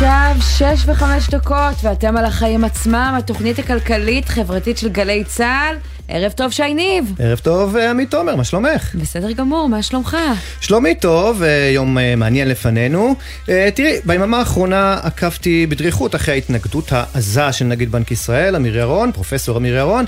עכשיו שש וחמש דקות, ואתם על החיים עצמם, התוכנית הכלכלית-חברתית של גלי צה"ל. ערב טוב, שי ניב. ערב טוב, אה, עמית תומר, מה שלומך? בסדר גמור, מה שלומך? שלומי טוב, אה, יום אה, מעניין לפנינו. תראי, ביממה האחרונה עקבתי בדריכות אחרי ההתנגדות העזה של נגיד בנק ישראל, אמיר ירון, פרופסור אמיר ירון,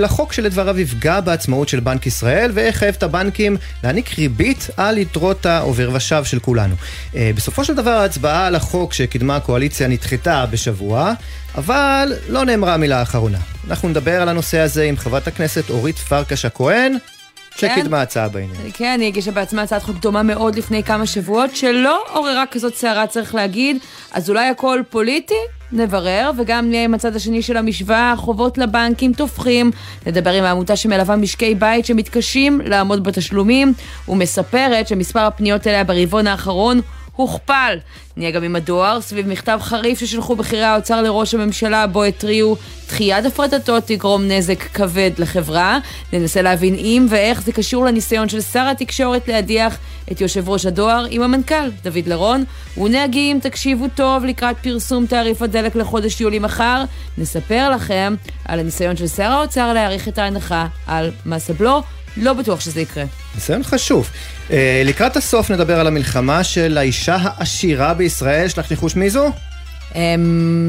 לחוק שלדבריו יפגע בעצמאות של בנק ישראל ויחייב את הבנקים להעניק ריבית על יתרות העובר ושב של כולנו. בסופו של דבר ההצבעה על החוק שקידמה הקואליציה נדחתה בשבוע. אבל לא נאמרה המילה האחרונה. אנחנו נדבר על הנושא הזה עם חברת הכנסת אורית פרקש הכהן, כן. שקידמה הצעה בעניין. כן, היא הגישה בעצמה הצעת חוק דומה מאוד לפני כמה שבועות, שלא עוררה כזאת סערה, צריך להגיד, אז אולי הכל פוליטי? נברר, וגם נהיה עם הצד השני של המשוואה, חובות לבנקים תופחים. נדבר עם העמותה שמלווה משקי בית שמתקשים לעמוד בתשלומים, ומספרת שמספר הפניות אליה ברבעון האחרון הוכפל. נהיה גם עם הדואר, סביב מכתב חריף ששלחו בכירי האוצר לראש הממשלה, בו התריעו דחיית הפרטתו תגרום נזק כבד לחברה. ננסה להבין אם ואיך זה קשור לניסיון של שר התקשורת להדיח את יושב ראש הדואר עם המנכ"ל, דוד לרון. ונהגים, תקשיבו טוב לקראת פרסום תעריף הדלק לחודש יולי מחר. נספר לכם על הניסיון של שר האוצר להאריך את ההנחה על מס הבלו. לא בטוח שזה יקרה. ניסיון חשוב. Uh, לקראת הסוף נדבר על המלחמה של האישה העשירה בישראל, יש לך ניחוש מי זו? Um,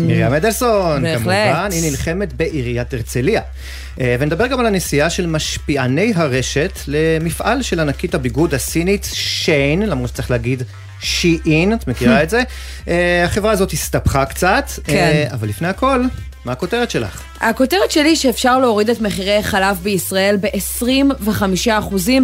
מרים אדלסון. כמובן, היא נלחמת בעיריית הרצליה. Uh, ונדבר גם על הנסיעה של משפיעני הרשת למפעל של ענקית הביגוד הסינית שיין, למרות שצריך להגיד שי-אין, את מכירה את זה? Uh, החברה הזאת הסתבכה קצת, כן. אבל לפני הכל, מה הכותרת שלך? הכותרת שלי שאפשר להוריד את מחירי חלב בישראל ב-25%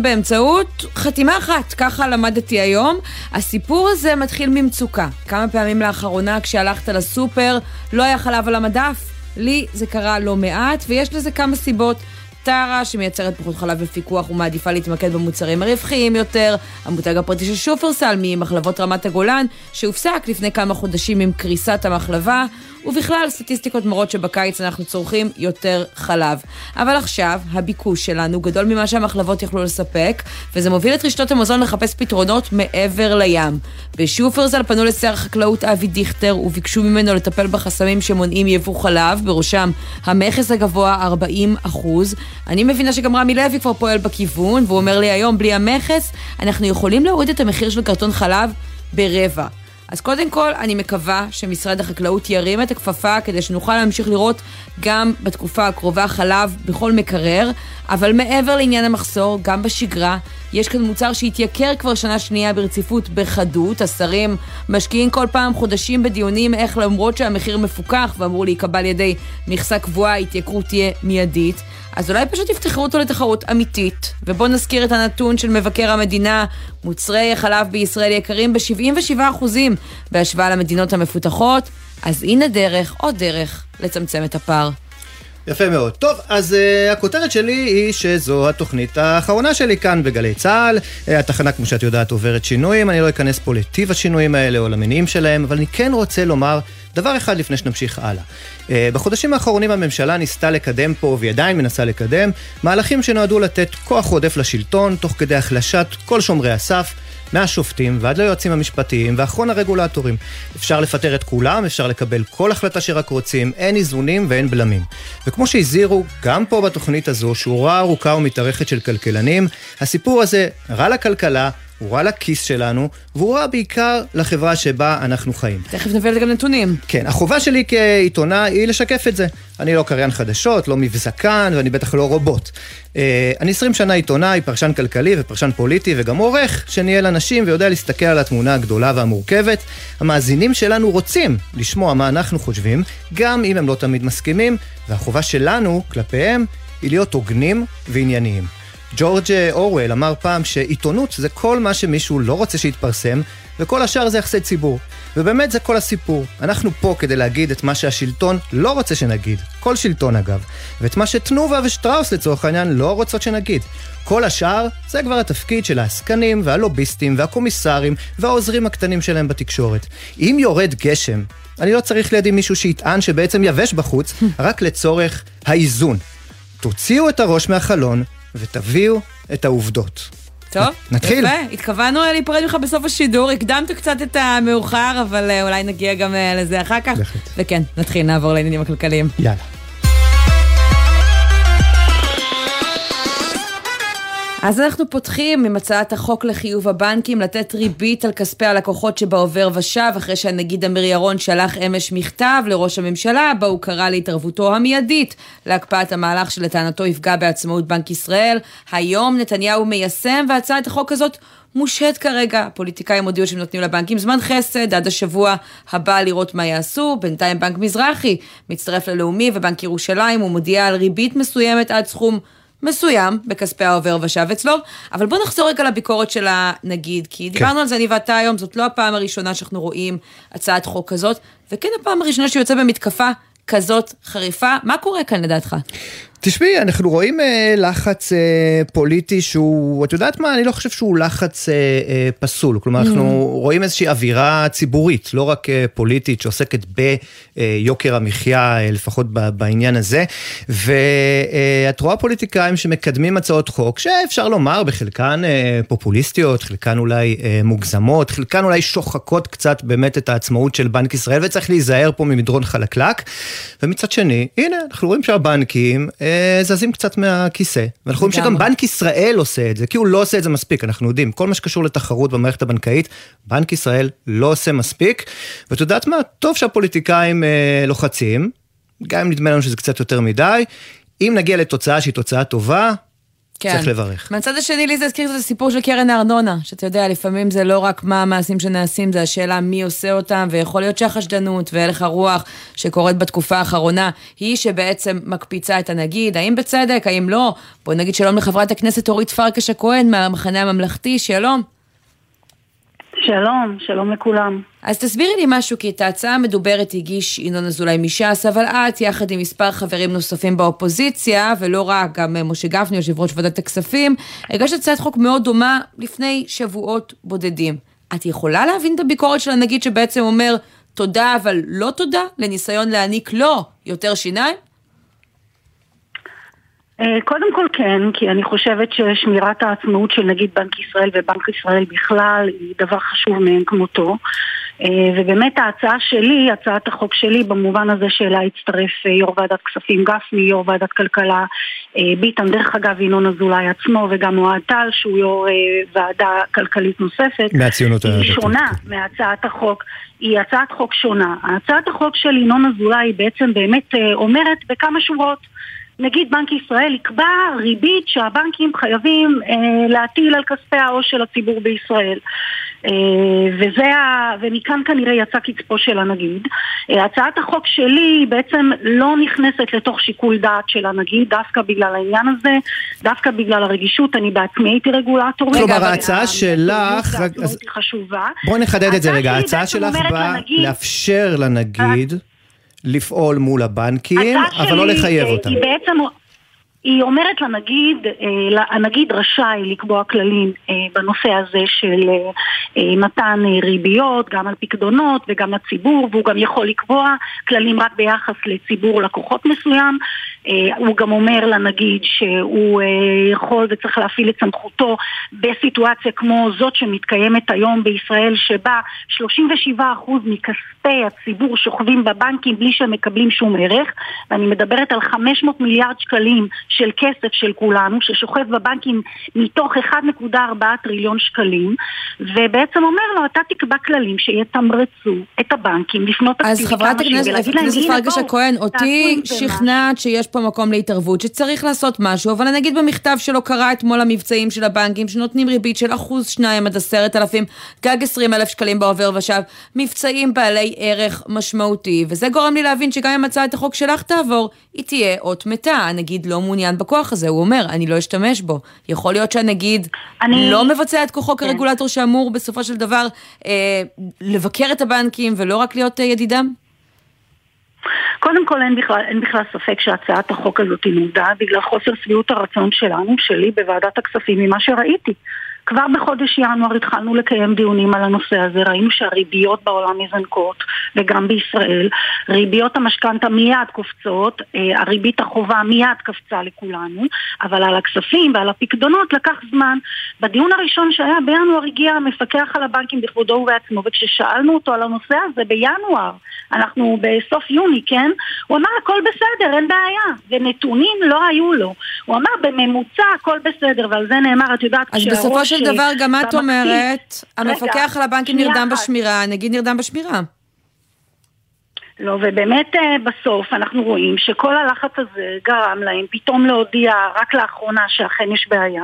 באמצעות חתימה אחת, ככה למדתי היום. הסיפור הזה מתחיל ממצוקה. כמה פעמים לאחרונה כשהלכת לסופר לא היה חלב על המדף? לי זה קרה לא מעט, ויש לזה כמה סיבות. טרה, שמייצרת פחות חלב בפיקוח ומעדיפה להתמקד במוצרים הרווחיים יותר, המותג הפרטי של שופרסל ממחלבות רמת הגולן, שהופסק לפני כמה חודשים עם קריסת המחלבה, ובכלל סטטיסטיקות מראות שבקיץ אנחנו צורכים יותר חלב. אבל עכשיו הביקוש שלנו גדול ממה שהמחלבות יכלו לספק, וזה מוביל את רשתות המזון לחפש פתרונות מעבר לים. בשופרסל פנו לשר החקלאות אבי דיכטר וביקשו ממנו לטפל בחסמים שמונעים יבוא חלב, בראשם המכס הגבוה 40 אחוז. אני מבינה שגם רמי לוי כבר פועל בכיוון, והוא אומר לי היום, בלי המכס, אנחנו יכולים להוריד את המחיר של קרטון חלב ברבע. אז קודם כל, אני מקווה שמשרד החקלאות ירים את הכפפה כדי שנוכל להמשיך לראות גם בתקופה הקרובה חלב בכל מקרר, אבל מעבר לעניין המחסור, גם בשגרה, יש כאן מוצר שהתייקר כבר שנה שנייה ברציפות בחדות. השרים משקיעים כל פעם חודשים בדיונים איך למרות שהמחיר מפוקח ואמור להיקבע על ידי מכסה קבועה, ההתייקרות תהיה מיידית. אז אולי פשוט יפתחו אותו לתחרות אמיתית. ובואו נזכיר את הנתון של מבקר המדינה, מוצרי החלב בישראל יקרים ב-77% בהשוואה למדינות המפותחות. אז הנה דרך, עוד דרך, לצמצם את הפער. יפה מאוד. טוב, אז uh, הכותרת שלי היא שזו התוכנית האחרונה שלי כאן בגלי צה"ל. Uh, התחנה, כמו שאת יודעת, עוברת שינויים. אני לא אכנס פה לטיב השינויים האלה או למניעים שלהם, אבל אני כן רוצה לומר דבר אחד לפני שנמשיך הלאה. Uh, בחודשים האחרונים הממשלה ניסתה לקדם פה, והיא עדיין מנסה לקדם, מהלכים שנועדו לתת כוח עודף לשלטון, תוך כדי החלשת כל שומרי הסף. מהשופטים ועד ליועצים המשפטיים ואחרון הרגולטורים. אפשר לפטר את כולם, אפשר לקבל כל החלטה שרק רוצים, אין איזונים ואין בלמים. וכמו שהזהירו, גם פה בתוכנית הזו, שורה ארוכה ומתארכת של כלכלנים, הסיפור הזה רע לכלכלה, הוא רע לכיס שלנו, והוא רע בעיקר לחברה שבה אנחנו חיים. תכף נביא לזה גם נתונים. כן, החובה שלי כעיתונאי היא לשקף את זה. אני לא קריין חדשות, לא מבזקן, ואני בטח לא רובוט. אה, אני 20 שנה עיתונאי, פרשן כלכלי ופרשן פוליטי, וגם עורך שניהל אנשים ויודע להסתכל על התמונה הגדולה והמורכבת. המאזינים שלנו רוצים לשמוע מה אנחנו חושבים, גם אם הם לא תמיד מסכימים, והחובה שלנו כלפיהם היא להיות הוגנים וענייניים. ג'ורג' אורוול אמר פעם שעיתונות זה כל מה שמישהו לא רוצה שיתפרסם, וכל השאר זה יחסי ציבור. ובאמת זה כל הסיפור. אנחנו פה כדי להגיד את מה שהשלטון לא רוצה שנגיד. כל שלטון אגב. ואת מה שתנובה ושטראוס לצורך העניין לא רוצות שנגיד. כל השאר זה כבר התפקיד של העסקנים והלוביסטים והקומיסרים והעוזרים הקטנים שלהם בתקשורת. אם יורד גשם, אני לא צריך לידי מישהו שיטען שבעצם יבש בחוץ, רק לצורך האיזון. תוציאו את הראש מהחלון ותביאו את העובדות. טוב, נתחיל. יפה, התכוונו להיפרד ממך בסוף השידור, הקדמת קצת את המאוחר, אבל אה, אולי נגיע גם אה, לזה אחר כך. בהחלט. וכן, נתחיל, נעבור לעניינים הכלכליים. יאללה. אז אנחנו פותחים עם הצעת החוק לחיוב הבנקים לתת ריבית על כספי הלקוחות שבעובר ושב, אחרי שהנגיד אמיר ירון שלח אמש מכתב לראש הממשלה, בו הוא קרא להתערבותו המיידית להקפאת המהלך שלטענתו יפגע בעצמאות בנק ישראל. היום נתניהו מיישם, והצעת החוק הזאת מושהית כרגע. הפוליטיקאים הודיעו שהם נותנים לבנקים זמן חסד עד השבוע הבא לראות מה יעשו. בינתיים בנק מזרחי מצטרף ללאומי ובנק ירושלים, הוא מודיע על ריבית מסוימת עד סכום מסוים בכספי העובר ושב אצלו, אבל בוא נחזור רגע לביקורת של הנגיד, כי דיברנו על זה אני ואתה היום, זאת לא הפעם הראשונה שאנחנו רואים הצעת חוק כזאת, וכן הפעם הראשונה שיוצא במתקפה כזאת חריפה. מה קורה כאן לדעתך? תשמעי, אנחנו רואים אה, לחץ אה, פוליטי שהוא, את יודעת מה, אני לא חושב שהוא לחץ אה, אה, פסול. כלומר, אנחנו רואים איזושהי אווירה ציבורית, לא רק אה, פוליטית, שעוסקת ביוקר המחיה, אה, לפחות ב, בעניין הזה. ואת רואה פוליטיקאים שמקדמים הצעות חוק, שאפשר לומר, בחלקן אה, פופוליסטיות, חלקן אולי אה, מוגזמות, חלקן אולי שוחקות קצת באמת את העצמאות של בנק ישראל, וצריך להיזהר פה ממדרון חלקלק. ומצד שני, הנה, אנחנו רואים שהבנקים... אה, זזים קצת מהכיסא. ואנחנו רואים שגם בנק ישראל עושה את זה, כי הוא לא עושה את זה מספיק, אנחנו יודעים, כל מה שקשור לתחרות במערכת הבנקאית, בנק ישראל לא עושה מספיק. ואת יודעת מה? טוב שהפוליטיקאים אה, לוחצים, גם אם נדמה לנו שזה קצת יותר מדי. אם נגיע לתוצאה שהיא תוצאה טובה, כן. צריך לברך. מהצד השני, לי זה הזכיר את הסיפור של קרן הארנונה, שאתה יודע, לפעמים זה לא רק מה המעשים שנעשים, זה השאלה מי עושה אותם, ויכול להיות שהחשדנות והלך הרוח שקורית בתקופה האחרונה, היא שבעצם מקפיצה את הנגיד, האם בצדק, האם לא? בואי נגיד שלום לחברת הכנסת אורית פרקש הכהן מהמחנה הממלכתי, שלום. שלום, שלום לכולם. אז תסבירי לי משהו, כי את ההצעה המדוברת הגיש ינון אזולאי מש"ס, אבל את, יחד עם מספר חברים נוספים באופוזיציה, ולא רק, גם משה גפני, יושב ראש ועדת הכספים, הגשת הצעת חוק מאוד דומה לפני שבועות בודדים. את יכולה להבין את הביקורת של הנגיד שבעצם אומר תודה אבל לא תודה, לניסיון להעניק לו יותר שיניים? קודם כל כן, כי אני חושבת ששמירת העצמאות של נגיד בנק ישראל ובנק ישראל בכלל היא דבר חשוב מאין כמותו. ובאמת ההצעה שלי, הצעת החוק שלי במובן הזה שאליה הצטרף יו"ר ועדת כספים גפני, יו"ר ועדת כלכלה ביטן, דרך אגב ינון אזולאי עצמו וגם אוהד טל שהוא יו"ר ועדה כלכלית נוספת. מהציונות הדתית. היא שונה מהצעת החוק. היא הצעת חוק שונה. הצעת החוק של ינון אזולאי בעצם באמת אומרת בכמה שורות נגיד בנק ישראל יקבע ריבית שהבנקים חייבים אה, להטיל על כספי העו"ש של הציבור בישראל. אה, וזה ה... ומכאן כנראה יצא קצפו של הנגיד. אה, הצעת החוק שלי בעצם לא נכנסת לתוך שיקול דעת של הנגיד, דווקא בגלל העניין הזה, דווקא בגלל הרגישות, אני בעצמי הייתי רגולטורית. כלומר ההצעה שלך... אז... חשובה. בואי נחדד את זה רגע, ההצעה שלך באה לאפשר לנגיד... לפעול מול הבנקים, אבל לא לחייב אותם. היא בעצם, היא אומרת לנגיד, הנגיד רשאי לקבוע כללים בנושא הזה של מתן ריביות, גם על פקדונות וגם לציבור, והוא גם יכול לקבוע כללים רק ביחס לציבור לקוחות מסוים. הוא גם אומר לנגיד שהוא יכול וצריך להפעיל את סמכותו בסיטואציה כמו זאת שמתקיימת היום בישראל שבה 37% מכספי הציבור שוכבים בבנקים בלי שהם מקבלים שום ערך ואני מדברת על 500 מיליארד שקלים של כסף של כולנו ששוכב בבנקים מתוך 1.4 טריליון שקלים ובעצם אומר לו אתה תקבע כללים שיתמרצו את הבנקים לפנות אז חברת הכנסת פרגש הכהן, אותי שכנעת שיש פה מקום להתערבות, שצריך לעשות משהו, אבל אני אגיד במכתב שלו קרא אתמול המבצעים של הבנקים, שנותנים ריבית של אחוז שניים עד עשרת אלפים, גג עשרים אלף שקלים בעובר ושב, מבצעים בעלי ערך משמעותי, וזה גורם לי להבין שגם אם הצעת החוק שלך תעבור, היא תהיה אות מתה. הנגיד לא מעוניין בכוח הזה, הוא אומר, אני לא אשתמש בו. יכול להיות שהנגיד אני... לא מבצע את כוחו כן. כרגולטור שאמור בסופו של דבר אה, לבקר את הבנקים ולא רק להיות אה, ידידם? קודם כל אין בכלל, אין בכלל ספק שהצעת החוק הזאת נולדה בגלל חוסר שביעות הרצון שלנו, שלי בוועדת הכספים ממה שראיתי. כבר בחודש ינואר התחלנו לקיים דיונים על הנושא הזה, ראינו שהריביות בעולם מזנקות, וגם בישראל. ריביות המשכנתה מיד קופצות, אה, הריבית החובה מיד קפצה לכולנו, אבל על הכספים ועל הפקדונות לקח זמן. בדיון הראשון שהיה בינואר הגיע המפקח על הבנקים בכבודו ובעצמו, וכששאלנו אותו על הנושא הזה בינואר, אנחנו בסוף יוני, כן? הוא אמר הכל בסדר, אין בעיה, ונתונים לא היו לו. הוא אמר בממוצע הכל בסדר, ועל זה נאמר, את יודעת, בסופו של דבר גם את אומרת, המפקח על הבנקים נרדם בשמירה, נגיד נרדם בשמירה. לא, ובאמת אה, בסוף אנחנו רואים שכל הלחץ הזה גרם להם פתאום להודיע רק לאחרונה שאכן יש בעיה.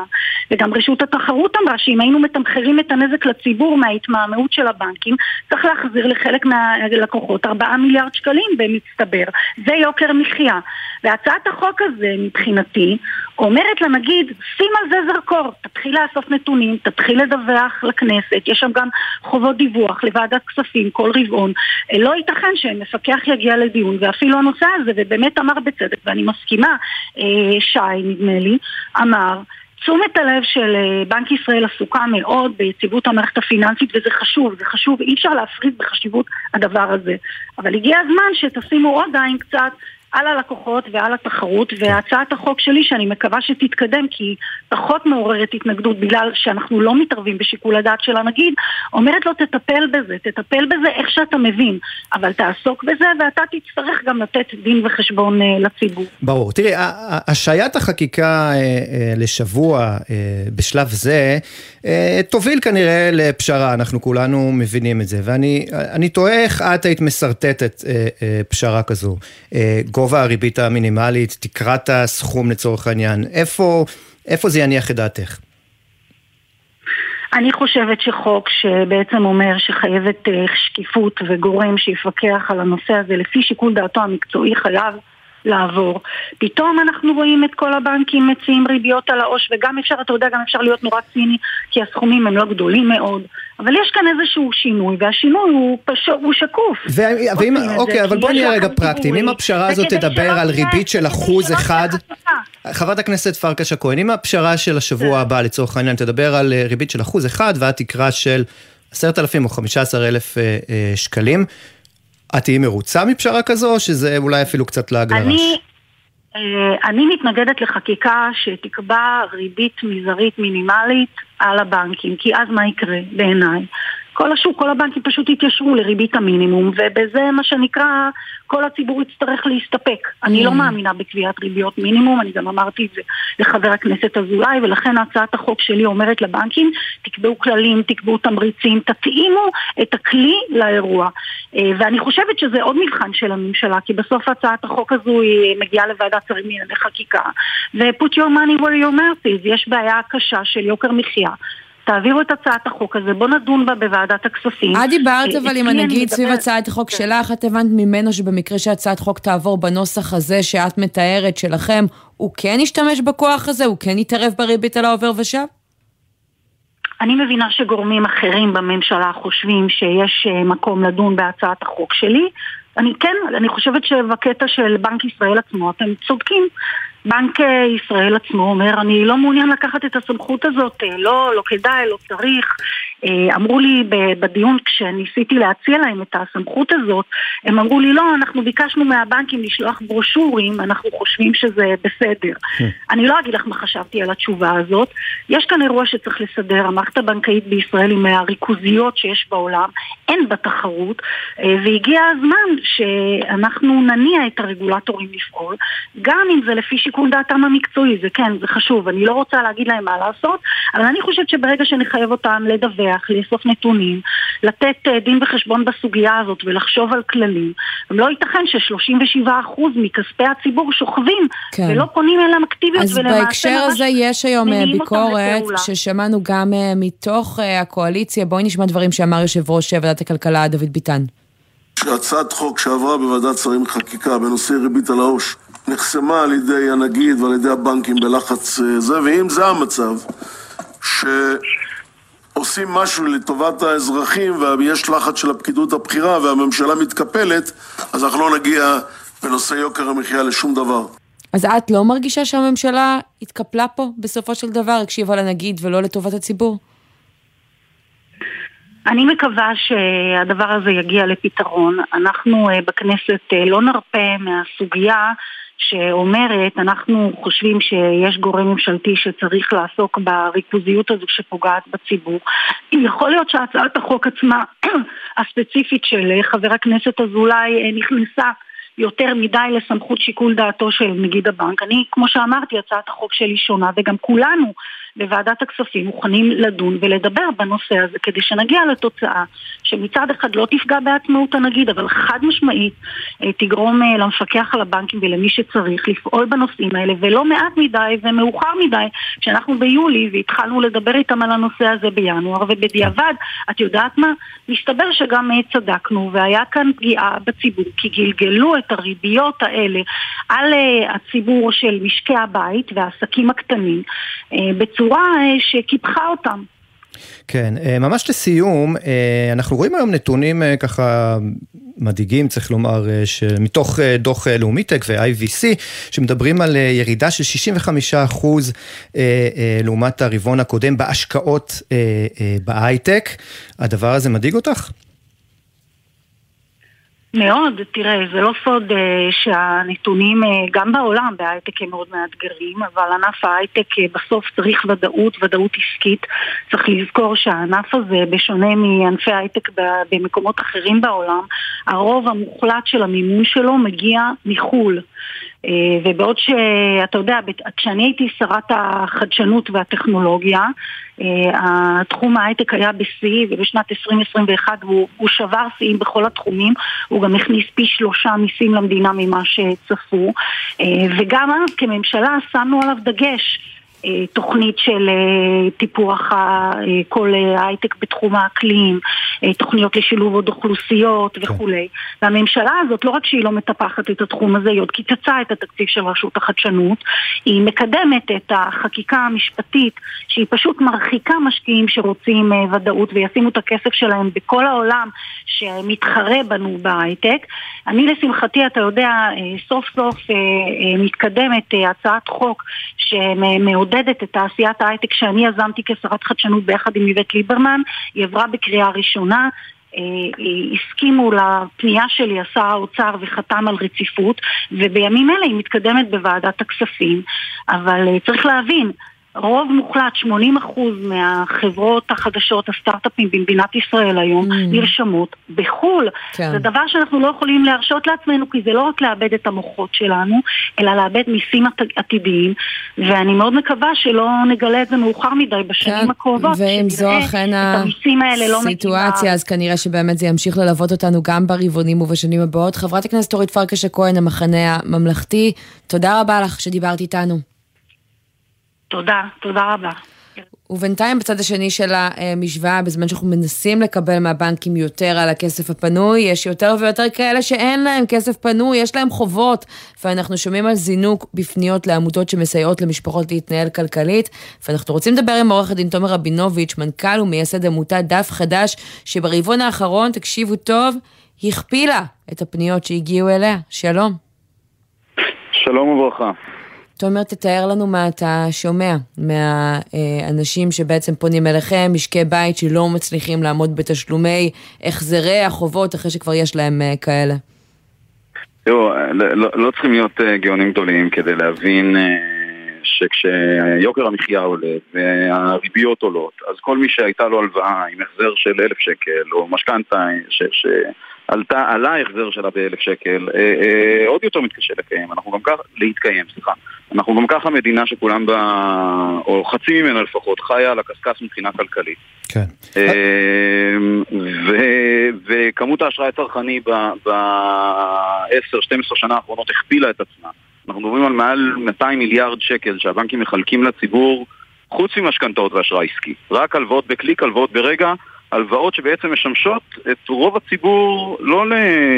וגם רשות התחרות אמרה שאם היינו מתמחרים את הנזק לציבור מההתמהמהות של הבנקים צריך להחזיר לחלק מהלקוחות 4 מיליארד שקלים במצטבר. זה יוקר מחיה. והצעת החוק הזה מבחינתי אומרת לנגיד שים על זה זרקור, תתחיל לאסוף נתונים, תתחיל לדווח לכנסת, יש שם גם חובות דיווח לוועדת כספים כל רבעון. אה, לא ייתכן שמפקח יגיע לדיון ואפילו הנושא הזה, ובאמת אמר בצדק, ואני מסכימה, אה, שי נדמה לי, אמר תשומת הלב של אה, בנק ישראל עסוקה מאוד ביציבות המערכת הפיננסית וזה חשוב, זה חשוב, אי אפשר להפריד בחשיבות הדבר הזה. אבל הגיע הזמן שתשימו עוד עין קצת על הלקוחות ועל התחרות, והצעת החוק שלי, שאני מקווה שתתקדם, כי פחות מעוררת התנגדות בגלל שאנחנו לא מתערבים בשיקול הדעת של הנגיד, אומרת לו תטפל בזה, תטפל בזה איך שאתה מבין, אבל תעסוק בזה ואתה תצטרך גם לתת דין וחשבון uh, לציבור. ברור. תראי, השעיית החקיקה uh, uh, לשבוע בשלב זה תוביל כנראה לפשרה, אנחנו כולנו מבינים את זה, ואני תוהה איך את היית משרטטת פשרה כזו. גובה הריבית המינימלית, תקרת הסכום לצורך העניין, איפה, איפה זה יניח את דעתך? אני חושבת שחוק שבעצם אומר שחייבת אה, שקיפות וגורם שיפקח על הנושא הזה לפי שיקול דעתו המקצועי חייב לעבור. פתאום אנחנו רואים את כל הבנקים מציעים ריביות על העו"ש וגם אפשר, אתה יודע, גם אפשר להיות נורא ציני כי הסכומים הם לא גדולים מאוד. אבל יש כאן איזשהו שינוי, והשינוי הוא, פש... הוא שקוף. ו- ואם, אוקיי, אבל בואי נהיה רגע פרקטיים. אם הפשרה הזאת תדבר על ריבית של אחוז אחד... חברת הכנסת פרקש הכהן, אם הפשרה של השבוע כן. הבא, לצורך העניין, תדבר על אה, ריבית של אחוז אחד ועד תקרה של עשרת אלפים או חמישה עשר אלף אה, אה, שקלים, את תהיי מרוצה מפשרה כזו, או שזה אולי אפילו קצת לעג לרש? אני מתנגדת לחקיקה שתקבע ריבית מזערית מינימלית על הבנקים, כי אז מה יקרה בעיניי? כל השוק, כל הבנקים פשוט יתיישרו לריבית המינימום, ובזה מה שנקרא, כל הציבור יצטרך להסתפק. אני לא mm. מאמינה בקביעת ריביות מינימום, אני גם אמרתי את זה לחבר הכנסת אזולאי, ולכן הצעת החוק שלי אומרת לבנקים, תקבעו כללים, תקבעו תמריצים, תתאימו את הכלי לאירוע. אה, ואני חושבת שזה עוד מבחן של הממשלה, כי בסוף הצעת החוק הזו היא מגיעה לוועדת שרים לענייני חקיקה, ו-put your money where your mouth is, יש בעיה קשה של יוקר מחיה. תעבירו את הצעת החוק הזה, בואו נדון בה בוועדת הכספים. את דיברת אה, אבל עם הנגיד סביב הצעת החוק כן. שלך, את הבנת ממנו שבמקרה שהצעת חוק תעבור בנוסח הזה שאת מתארת שלכם, הוא כן ישתמש בכוח הזה? הוא כן יתערב בריבית על העובר ושב? אני מבינה שגורמים אחרים בממשלה חושבים שיש אה, מקום לדון בהצעת החוק שלי. אני כן, אני חושבת שבקטע של בנק ישראל עצמו אתם צודקים. בנק אה, ישראל עצמו אומר, אני לא מעוניין לקחת את הסמכות הזאת, אה, לא, לא כדאי, לא צריך. אה, אמרו לי בדיון כשניסיתי להציע להם את הסמכות הזאת, הם אמרו לי לא, אנחנו ביקשנו מהבנקים לשלוח ברושורים, אנחנו חושבים שזה בסדר. כן. אני לא אגיד לך מה חשבתי על התשובה הזאת. יש כאן אירוע שצריך לסדר, המערכת הבנקאית בישראל היא מהריכוזיות שיש בעולם, אין בה תחרות, והגיע הזמן שאנחנו נניע את הרגולטורים לפעול, גם אם זה לפי שיקול דעתם המקצועי, זה כן, זה חשוב, אני לא רוצה להגיד להם מה לעשות, אבל אני חושבת שברגע שנחייב אותם לדווח, לאסוף נתונים, לתת uh, דין וחשבון בסוגיה הזאת ולחשוב על כללים, לא ייתכן ש-37% מכספי הציבור שוכבים כן. ולא פונים אליהם אקטיביות אז בהקשר הזה יש היום אה, ביקורת ששמענו גם uh, מתוך הקואליציה, בואי נשמע דברים שאמר יושב ראש ועדת הכלכלה דוד ביטן. שהצעת חוק שעברה בוועדת שרים לחקיקה בנושא ריבית על העו"ש נחסמה על ידי הנגיד ועל ידי הבנקים בלחץ אה, זה, ואם זה המצב, שעושים משהו לטובת האזרחים ויש לחץ של הפקידות הבכירה והממשלה מתקפלת, אז אנחנו לא נגיע בנושא יוקר המחיה לשום דבר. אז את לא מרגישה שהממשלה התקפלה פה בסופו של דבר, הקשיבה לנגיד ולא לטובת הציבור? אני מקווה שהדבר הזה יגיע לפתרון. אנחנו בכנסת לא נרפה מהסוגיה שאומרת, אנחנו חושבים שיש גורם ממשלתי שצריך לעסוק בריכוזיות הזו שפוגעת בציבור. יכול להיות שהצעת החוק עצמה, הספציפית של חבר הכנסת אזולאי, נכנסה יותר מדי לסמכות שיקול דעתו של נגיד הבנק. אני, כמו שאמרתי, הצעת החוק שלי שונה, וגם כולנו בוועדת הכספים מוכנים לדון ולדבר בנושא הזה כדי שנגיע לתוצאה שמצד אחד לא תפגע בעצמאות הנגיד, אבל חד משמעית אה, תגרום אה, למפקח על הבנקים ולמי שצריך לפעול בנושאים האלה, ולא מעט מדי ומאוחר מדי, כשאנחנו ביולי והתחלנו לדבר איתם על הנושא הזה בינואר, ובדיעבד, את יודעת מה? מסתבר שגם אה, צדקנו, והיה כאן פגיעה בציבור, כי גלגלו את הריביות האלה על הציבור של משקי הבית והעסקים הקטנים בצורה... שקיפחה אותם. כן, אה, ממש לסיום, אה, אנחנו רואים היום נתונים ככה מדאיגים, צריך לומר, שמתוך דוח לאומיטק ו-IVC, שמדברים על ירידה של 65 אחוז לעומת הרבעון הקודם בהשקעות בהייטק. הדבר הזה מדאיג אותך? מאוד, תראה, זה לא סוד uh, שהנתונים uh, גם בעולם בהייטק הם מאוד מאתגרים, אבל ענף ההייטק uh, בסוף צריך ודאות, ודאות עסקית. צריך לזכור שהענף הזה, בשונה מענפי הייטק במקומות אחרים בעולם, הרוב המוחלט של המימון שלו מגיע מחו"ל. אה, ובעוד שאתה יודע, כשאני הייתי שרת החדשנות והטכנולוגיה, אה, התחום ההייטק היה בשיא ובשנת 2021 הוא, הוא שבר שיאים בכל התחומים, הוא גם הכניס פי שלושה מיסים למדינה ממה שצפו. אה, וגם אז כממשלה שמנו עליו דגש תוכנית של אה, טיפוח אה, כל ההייטק בתחום האקלים, תוכניות לשילוב עוד אוכלוסיות כן. וכולי. והממשלה הזאת, לא רק שהיא לא מטפחת את התחום הזה, היא עוד קיצצה את התקציב של רשות החדשנות, היא מקדמת את החקיקה המשפטית שהיא פשוט מרחיקה משקיעים שרוצים ודאות וישימו את הכסף שלהם בכל העולם שמתחרה בנו בהייטק. אני לשמחתי, אתה יודע, סוף סוף מתקדמת הצעת חוק שמעודדת מעודדת את תעשיית ההייטק שאני יזמתי כשרת חדשנות ביחד עם איווט ליברמן, היא עברה בקריאה ראשונה. אה, אה, הסכימו לפנייה שלי, עשה האוצר וחתם על רציפות ובימים אלה היא מתקדמת בוועדת הכספים אבל אה, צריך להבין, רוב מוחלט, 80% מהחברות החדשות, הסטארט-אפים במדינת ישראל היום, mm. נרשמות בחו"ל. כן. זה דבר שאנחנו לא יכולים להרשות לעצמנו, כי זה לא רק לאבד את המוחות שלנו, אלא לאבד מיסים עתידיים, ואני מאוד מקווה שלא נגלה את זה מאוחר מדי בשנים כן. הקרובות, ואם זו אכן הסיטואציה, לא אז כנראה שבאמת זה ימשיך ללוות אותנו גם ברבעונים ובשנים הבאות. חברת הכנסת אורית פרקש הכהן, המחנה הממלכתי, תודה רבה לך שדיברת איתנו. תודה, תודה רבה. ובינתיים בצד השני של המשוואה, בזמן שאנחנו מנסים לקבל מהבנקים יותר על הכסף הפנוי, יש יותר ויותר כאלה שאין להם כסף פנוי, יש להם חובות, ואנחנו שומעים על זינוק בפניות לעמותות שמסייעות למשפחות להתנהל כלכלית, ואנחנו רוצים לדבר עם עורך הדין תומר רבינוביץ', מנכ"ל ומייסד עמותת דף חדש, שברבעון האחרון, תקשיבו טוב, הכפילה את הפניות שהגיעו אליה. שלום. שלום וברכה. תומר, תתאר לנו מה אתה שומע מהאנשים שבעצם פונים אליכם, משקי בית שלא מצליחים לעמוד בתשלומי החזרי החובות אחרי שכבר יש להם אה, כאלה. תראו, לא, לא, לא צריכים להיות אה, גאונים גדולים כדי להבין אה, שכשיוקר המחיה עולה והריביות עולות, אז כל מי שהייתה לו הלוואה עם החזר של אלף שקל או משכנתה עלתה, עלה ההחזר שלה באלף שקל, אה, אה, עוד יותר מתקשה לקיים, אנחנו גם ככה, להתקיים, סליחה. אנחנו גם ככה מדינה שכולם בה, או חצי ממנה לפחות, חיה על הקשקש מבחינה כלכלית. כן. אה, ו, וכמות האשראי הצרכני ב-10-12 שנה האחרונות הכפילה את עצמה. אנחנו מדברים על מעל 200 מיליארד שקל שהבנקים מחלקים לציבור, חוץ ממשכנתאות ואשראי עסקי. רק הלוואות בקליק, הלוואות ברגע. הלוואות שבעצם משמשות את רוב הציבור לא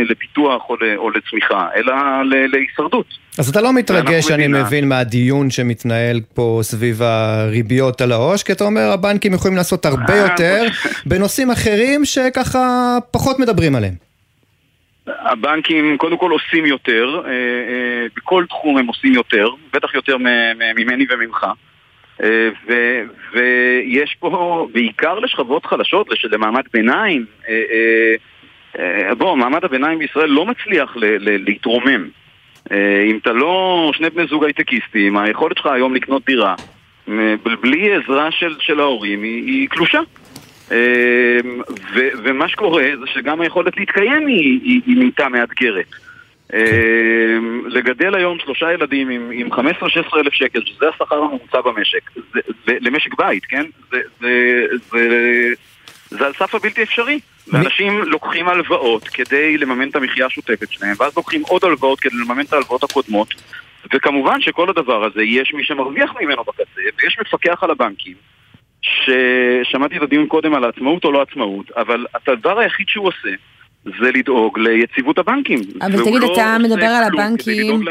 לפיתוח או לצמיחה, אלא להישרדות. אז אתה לא מתרגש, אני מדינה... מבין, מהדיון שמתנהל פה סביב הריביות על העו"ש, כי אתה אומר, הבנקים יכולים לעשות הרבה אה, יותר בנושאים אחרים שככה פחות מדברים עליהם. הבנקים קודם כל עושים יותר, אה, אה, בכל תחום הם עושים יותר, בטח יותר ממני וממך. ויש פה בעיקר לשכבות חלשות, למעמד ביניים, בוא, מעמד הביניים בישראל לא מצליח להתרומם. אם אתה לא שני בני זוג הייטקיסטים, היכולת שלך היום לקנות דירה בלי עזרה של, של ההורים היא, היא קלושה. ו, ומה שקורה זה שגם היכולת להתקיים היא, היא, היא נהייתה מאתגרת. לגדל היום שלושה ילדים עם, עם 15-16 אלף שקל, שזה השכר הממוצע במשק, זה, זה, למשק בית, כן? זה, זה, זה, זה על סף הבלתי אפשרי. ואנשים לוקחים הלוואות כדי לממן את המחיה השוטפת שלהם, ואז לוקחים עוד הלוואות כדי לממן את ההלוואות הקודמות, וכמובן שכל הדבר הזה, יש מי שמרוויח ממנו בקצה, ויש מפקח על הבנקים, ששמעתי את הדיון קודם על עצמאות או לא עצמאות, אבל הדבר היחיד שהוא עושה זה לדאוג ליציבות הבנקים. אבל תגיד, לא אתה מדבר על הבנקים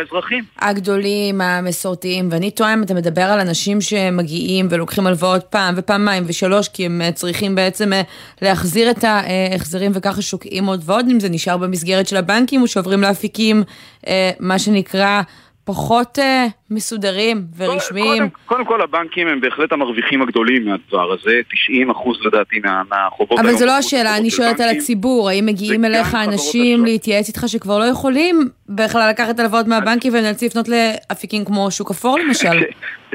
הגדולים, המסורתיים, ואני טועה אם אתה מדבר על אנשים שמגיעים ולוקחים הלוואות פעם ופעמיים ושלוש, כי הם צריכים בעצם אה, להחזיר את ההחזרים וככה שוקעים עוד ועוד, אם זה נשאר במסגרת של הבנקים או שעוברים לאפיקים, אה, מה שנקרא... פחות uh, מסודרים ורשמיים. קודם, קודם כל הבנקים הם בהחלט המרוויחים הגדולים מהדבר הזה, 90 אחוז לדעתי מה, מהחובות אבל זו לא השאלה, אני שואלת על הציבור, האם מגיעים אליך אנשים להתייעץ איתך שכבר לא יכולים בכלל לקחת הלוואות מהבנקים ונאלצים לפנות לאפיקים כמו שוק אפור למשל?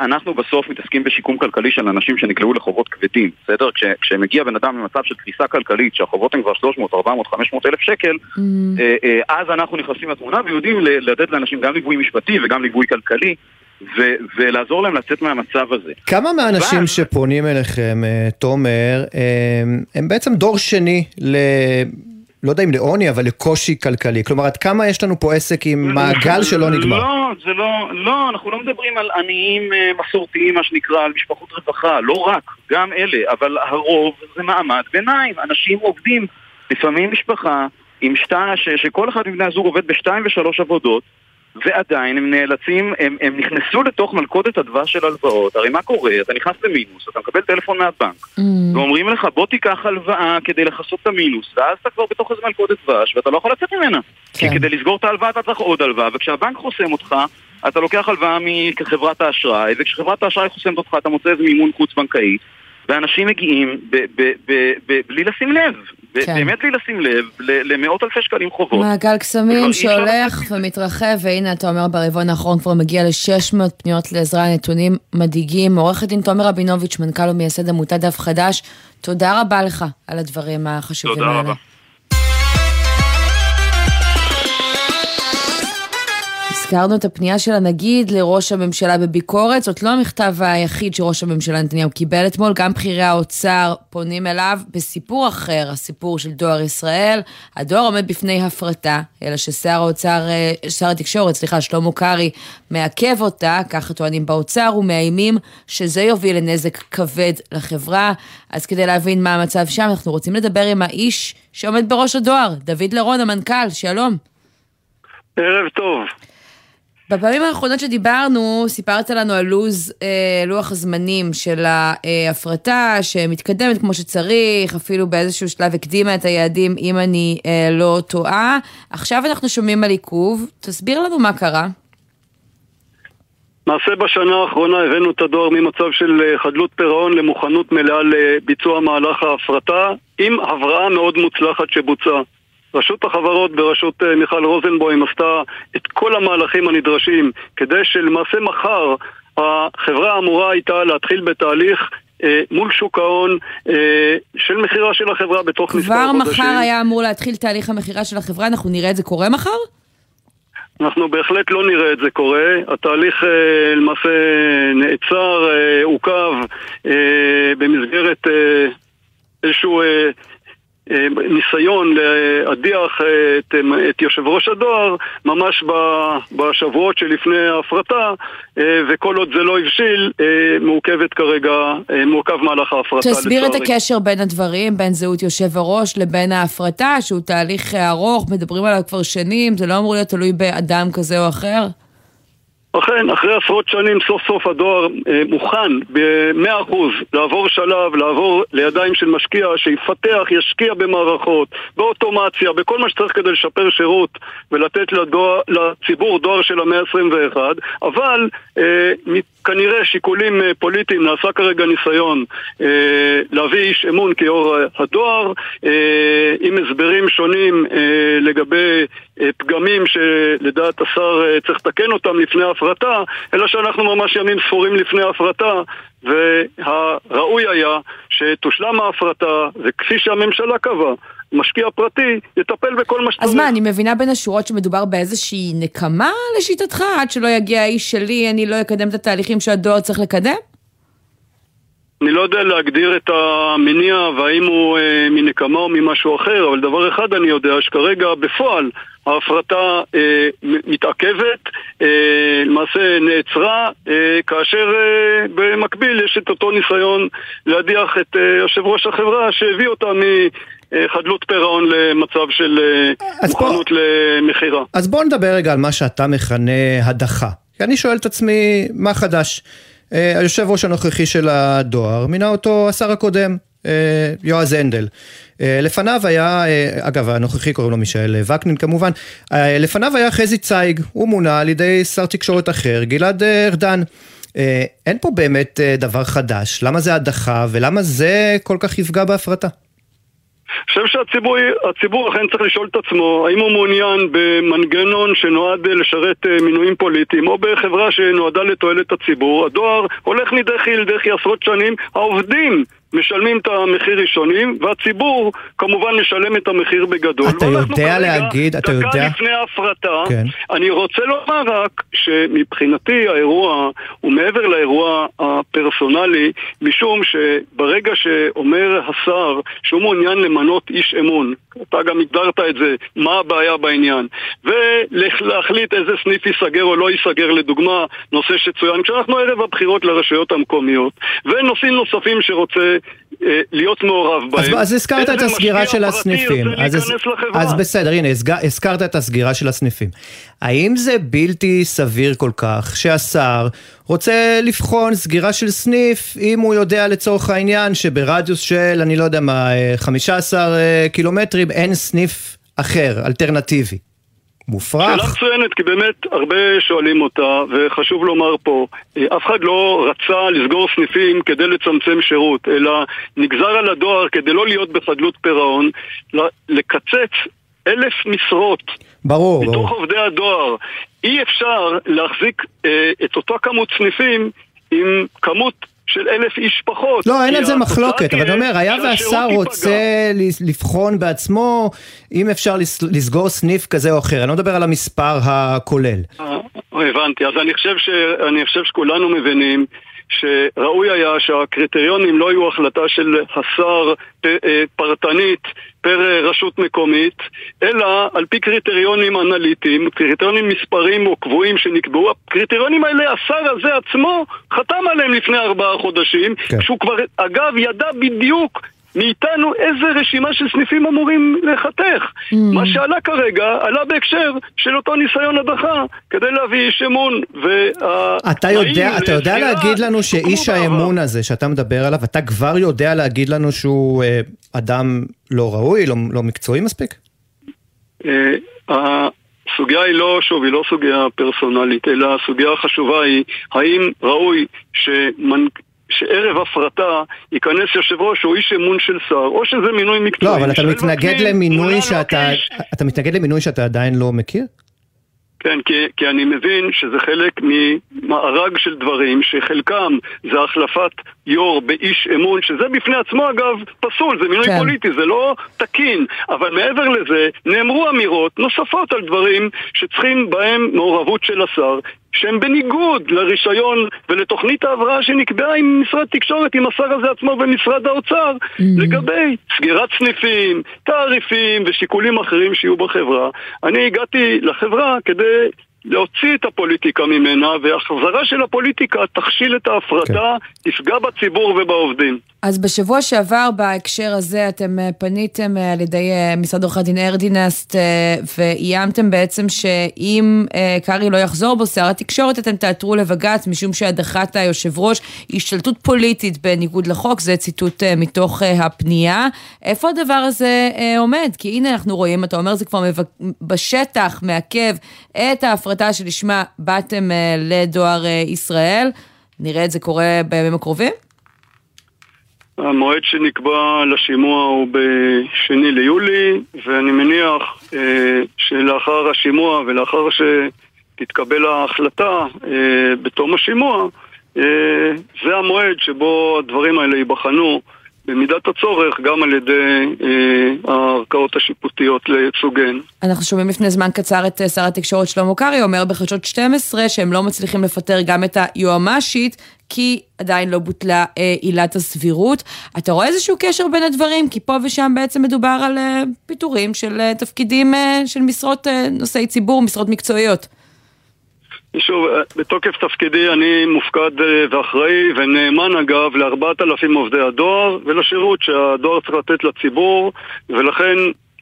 אנחנו בסוף מתעסקים בשיקום כלכלי של אנשים שנקלעו לחובות כבדים, בסדר? כשמגיע בן אדם במצב של קריסה כלכלית, שהחובות הם כבר 300, 400, 500 אלף שקל, mm. אה, אה, אז אנחנו נכנסים לתמונה ויודעים לתת לאנשים גם ליווי משפטי וגם ליווי כלכלי. ו- ולעזור להם לצאת מהמצב הזה. כמה מהאנשים ואז... שפונים אליכם, אה, תומר, הם, הם בעצם דור שני ל... לא יודע אם לעוני, אבל לקושי כלכלי. כלומר, עד כמה יש לנו פה עסק עם מעגל שלא נגמר? לא, זה לא, לא, אנחנו לא מדברים על עניים אה, מסורתיים, מה שנקרא, על משפחות רווחה, לא רק, גם אלה, אבל הרוב זה מעמד ביניים, אנשים עובדים, לפעמים משפחה עם שתיים, שכל אחד מבני הזוג עובד בשתיים ושלוש עבודות, ועדיין הם נאלצים, הם, הם נכנסו לתוך מלכודת הדבש של הלוואות. הרי מה קורה? אתה נכנס למינוס, אתה מקבל טלפון מהבנק, mm. ואומרים לך בוא תיקח הלוואה כדי לכסות את המינוס, ואז אתה כבר בתוך איזה מלכודת דבש, ואתה לא יכול לצאת ממנה. כן. כי כדי לסגור את ההלוואה אתה צריך עוד הלוואה, וכשהבנק חוסם אותך, אתה לוקח הלוואה מחברת האשראי, וכשחברת האשראי חוסמת אותך אתה מוצא איזה מימון חוץ-בנקאי, ואנשים מגיעים בלי לשים לב, כן. באמת בלי לשים לב למאות אלפי שקלים חובות. מעגל קסמים שהולך ומתרחב, והנה אתה אומר ברבעון האחרון כבר מגיע ל-600 פניות לעזרה, נתונים מדאיגים. עורכת דין תומר רבינוביץ', מנכ"ל ומייסד עמותת דף חדש, תודה רבה לך על הדברים החשובים האלה. תודה רבה. הזכרנו את הפנייה של הנגיד לראש הממשלה בביקורת, זאת לא המכתב היחיד שראש הממשלה נתניהו קיבל אתמול, גם בכירי האוצר פונים אליו בסיפור אחר, הסיפור של דואר ישראל. הדואר עומד בפני הפרטה, אלא ששר האוצר, אה, שר התקשורת, סליחה, שלמה קרעי, מעכב אותה, ככה טוענים באוצר, ומאיימים שזה יוביל לנזק כבד לחברה. אז כדי להבין מה המצב שם, אנחנו רוצים לדבר עם האיש שעומד בראש הדואר, דוד לרון, המנכ"ל, שלום. ערב טוב. בפעמים האחרונות שדיברנו, סיפרת לנו על לוז, אה, לוח הזמנים של ההפרטה, שמתקדמת כמו שצריך, אפילו באיזשהו שלב הקדימה את היעדים, אם אני אה, לא טועה. עכשיו אנחנו שומעים על עיכוב, תסביר לנו מה קרה. למעשה בשנה האחרונה הבאנו את הדואר ממצב של אה, חדלות פירעון למוכנות מלאה לביצוע מהלך ההפרטה, עם הבראה מאוד מוצלחת שבוצעה. רשות החברות בראשות אה, מיכל רוזנבוים עשתה את כל המהלכים הנדרשים כדי שלמעשה מחר החברה אמורה הייתה להתחיל בתהליך אה, מול שוק ההון אה, של מכירה של החברה בתוך מספר חודשים. כבר מחר היה אמור להתחיל תהליך המכירה של החברה, אנחנו נראה את זה קורה מחר? אנחנו בהחלט לא נראה את זה קורה. התהליך אה, למעשה נעצר, אה, עוכב אה, במסגרת אה, איזשהו... אה, ניסיון להדיח את, את יושב ראש הדואר ממש בשבועות שלפני ההפרטה אה, וכל עוד זה לא הבשיל אה, מעוכבת כרגע, מעוכב מהלך ההפרטה תסביר לצערי. את הקשר בין הדברים, בין זהות יושב הראש לבין ההפרטה שהוא תהליך ארוך, מדברים עליו כבר שנים, זה לא אמור להיות תלוי באדם כזה או אחר? אכן, אחרי עשרות שנים סוף סוף הדואר אה, מוכן ב-100% לעבור שלב, לעבור לידיים של משקיע שיפתח, ישקיע במערכות, באוטומציה, בכל מה שצריך כדי לשפר שירות ולתת לדואר, לציבור דואר של המאה ה-21, אבל אה, כנראה שיקולים אה, פוליטיים נעשה כרגע ניסיון אה, להביא איש אמון כיו"ר הדואר אה, עם הסברים שונים לגבי פגמים שלדעת השר צריך לתקן אותם לפני ההפרטה, אלא שאנחנו ממש ימים ספורים לפני ההפרטה והראוי היה שתושלם ההפרטה וכפי שהממשלה קבעה משקיע פרטי יטפל בכל מה שצריך. אז מה, אני מבינה בין השורות שמדובר באיזושהי נקמה לשיטתך? עד שלא יגיע האיש שלי, אני לא אקדם את התהליכים שהדואר צריך לקדם? אני לא יודע להגדיר את המניע והאם הוא אה, מנקמה או ממשהו אחר, אבל דבר אחד אני יודע, שכרגע בפועל ההפרטה אה, מתעכבת, אה, למעשה נעצרה, אה, כאשר אה, במקביל יש את אותו ניסיון להדיח את אה, יושב ראש החברה שהביא אותה מחדלות פירעון למצב של אה, מוכנות למכירה. אז בוא נדבר רגע על מה שאתה מכנה הדחה. כי אני שואל את עצמי, מה חדש? אה, היושב ראש הנוכחי של הדואר מינה אותו השר הקודם, אה, יועז הנדל. אה, לפניו היה, אגב הנוכחי קוראים לו מישאל וקנין כמובן, לפניו היה חזי צייג, הוא מונה על ידי שר תקשורת אחר, גלעד ארדן. אין פה באמת דבר חדש, למה זה הדחה ולמה זה כל כך יפגע בהפרטה? חושב שהציבור אכן צריך לשאול את עצמו האם הוא מעוניין במנגנון שנועד לשרת אה, מינויים פוליטיים או בחברה שנועדה לתועלת הציבור. הדואר הולך מדחי לדחי עשרות שנים, העובדים משלמים את המחיר ראשונים, והציבור כמובן משלם את המחיר בגדול. אתה יודע להגיד, אתה יודע... דקה לפני ההפרטה, כן. אני רוצה לומר רק שמבחינתי האירוע הוא מעבר לאירוע הפרסונלי, משום שברגע שאומר השר שהוא מעוניין למנות איש אמון, אתה גם הגדרת את זה, מה הבעיה בעניין, ולהחליט איזה סניף ייסגר או לא ייסגר, לדוגמה, נושא שצוין, כשאנחנו ערב הבחירות לרשויות המקומיות, ונושאים נוספים שרוצה להיות מעורב בהם. אז, אז הזכרת את הסגירה של הסניפים. אז, אז, אז בסדר, הנה, הזכרת את הסגירה של הסניפים. האם זה בלתי סביר כל כך שהשר רוצה לבחון סגירה של סניף אם הוא יודע לצורך העניין שברדיוס של, אני לא יודע מה, 15 אה, אה, קילומטרים אין סניף אחר, אלטרנטיבי? מופרך. שאלה מצוינת, כי באמת הרבה שואלים אותה, וחשוב לומר פה, אה, אף אחד לא רצה לסגור סניפים כדי לצמצם שירות, אלא נגזר על הדואר כדי לא להיות בחדלות פירעון, לקצץ אלף משרות. ברור, מתוך ברור. מתוך עובדי הדואר. אי אפשר להחזיק אה, את אותה כמות סניפים עם כמות של אלף איש פחות. לא, אין על זה מחלוקת, אבל אני אומר, היה והשר רוצה לבחון בעצמו אם אפשר לסגור סניף כזה או אחר, אני לא מדבר על המספר הכולל. אה, הבנתי, אז אני חושב, ש... אני חושב שכולנו מבינים שראוי היה שהקריטריונים לא יהיו החלטה של השר אה, פרטנית פר רשות מקומית, אלא על פי קריטריונים אנליטיים, קריטריונים מספרים או קבועים שנקבעו. הקריטריונים האלה, השר הזה עצמו חתם עליהם לפני ארבעה חודשים, כן. כשהוא כבר, אגב, ידע בדיוק מאיתנו איזה רשימה של סניפים אמורים לחתך. Mm. מה שעלה כרגע, עלה בהקשר של אותו ניסיון הדחה, כדי להביא איש אמון. וה... אתה יודע, אתה יודע להגיד לנו שאיש האמון הזה שאתה מדבר עליו, אתה כבר יודע להגיד לנו שהוא אה, אדם לא ראוי, לא, לא מקצועי מספיק? אה, הסוגיה היא לא, שוב, היא לא סוגיה פרסונלית, אלא הסוגיה החשובה היא האם ראוי שמנ... שערב הפרטה ייכנס יושב ראש או איש אמון של שר, או שזה מינוי מקצועי. לא, אבל אתה מתנגד למינוי שאתה... אתה מתנגד למינוי שאתה עדיין לא מכיר? כן, כי, כי אני מבין שזה חלק ממארג של דברים שחלקם זה החלפת יו"ר באיש אמון, שזה בפני עצמו אגב פסול, זה מינוי כן. פוליטי, זה לא תקין, אבל מעבר לזה נאמרו אמירות נוספות על דברים שצריכים בהם מעורבות של השר, שהם בניגוד לרישיון ולתוכנית ההבראה שנקבעה עם משרד תקשורת, עם השר הזה עצמו ומשרד האוצר, mm-hmm. לגבי סגירת סניפים, תעריפים ושיקולים אחרים שיהיו בחברה. אני הגעתי לחברה כדי להוציא את הפוליטיקה ממנה, והחזרה של הפוליטיקה תכשיל את ההפרטה, כן. תפגע בציבור ובעובדים. אז בשבוע שעבר בהקשר הזה אתם אה, פניתם אה, על ידי אה, משרד עורכי דין ארדינסט ואיימתם בעצם שאם קרעי לא יחזור בו שר התקשורת אתם תעתרו לבג"ץ משום שהדחת היושב ראש היא השתלטות פוליטית בניגוד לחוק, זה ציטוט מתוך הפנייה. איפה הדבר הזה עומד? כי הנה אנחנו רואים, אתה אומר זה כבר בשטח מעכב את ההפרטה שלשמה באתם לדואר ישראל. נראה את זה קורה בימים הקרובים? המועד שנקבע לשימוע הוא בשני ליולי, ואני מניח אה, שלאחר השימוע ולאחר שתתקבל ההחלטה אה, בתום השימוע, אה, זה המועד שבו הדברים האלה ייבחנו במידת הצורך גם על ידי אה, הערכאות השיפוטיות לייצוגן. אנחנו שומעים לפני זמן קצר את אה, שר התקשורת שלמה קרעי אומר בחדשות 12 שהם לא מצליחים לפטר גם את היועמ"שית כי עדיין לא בוטלה אה, עילת הסבירות. אתה רואה איזשהו קשר בין הדברים? כי פה ושם בעצם מדובר על אה, פיטורים של אה, תפקידים אה, של משרות אה, נושאי ציבור, משרות מקצועיות. שוב, אה, בתוקף תפקידי אני מופקד אה, ואחראי ונאמן אגב לארבעת אלפים עובדי הדואר ולשירות שהדואר צריך לתת לציבור ולכן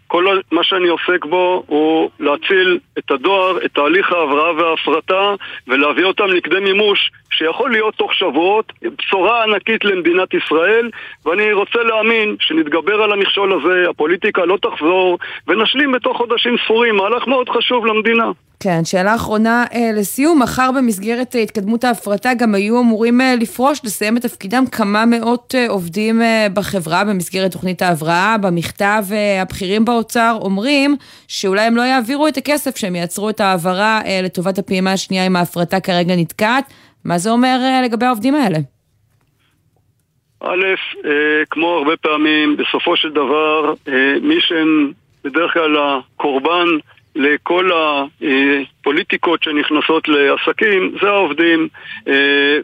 כל מה שאני עוסק בו הוא להציל את הדואר, את תהליך ההבראה וההפרטה ולהביא אותם לכדי מימוש שיכול להיות תוך שבועות, בשורה ענקית למדינת ישראל ואני רוצה להאמין שנתגבר על המכשול הזה, הפוליטיקה לא תחזור ונשלים בתוך חודשים ספורים, מהלך מאוד חשוב למדינה. כן, שאלה אחרונה אה, לסיום, מחר במסגרת אה, התקדמות ההפרטה גם היו אמורים אה, לפרוש, לסיים את תפקידם כמה מאות אה, עובדים אה, בחברה במסגרת תוכנית ההבראה. במכתב אה, הבכירים באוצר אומרים שאולי הם לא יעבירו את הכסף, שהם יעצרו את ההעברה אה, לטובת הפעימה השנייה אם ההפרטה כרגע נתקעת. מה זה אומר אה, לגבי העובדים האלה? א', אה, כמו הרבה פעמים, בסופו של דבר, אה, מי שהם בדרך כלל הקורבן לכל הפוליטיקות שנכנסות לעסקים, זה העובדים, אה,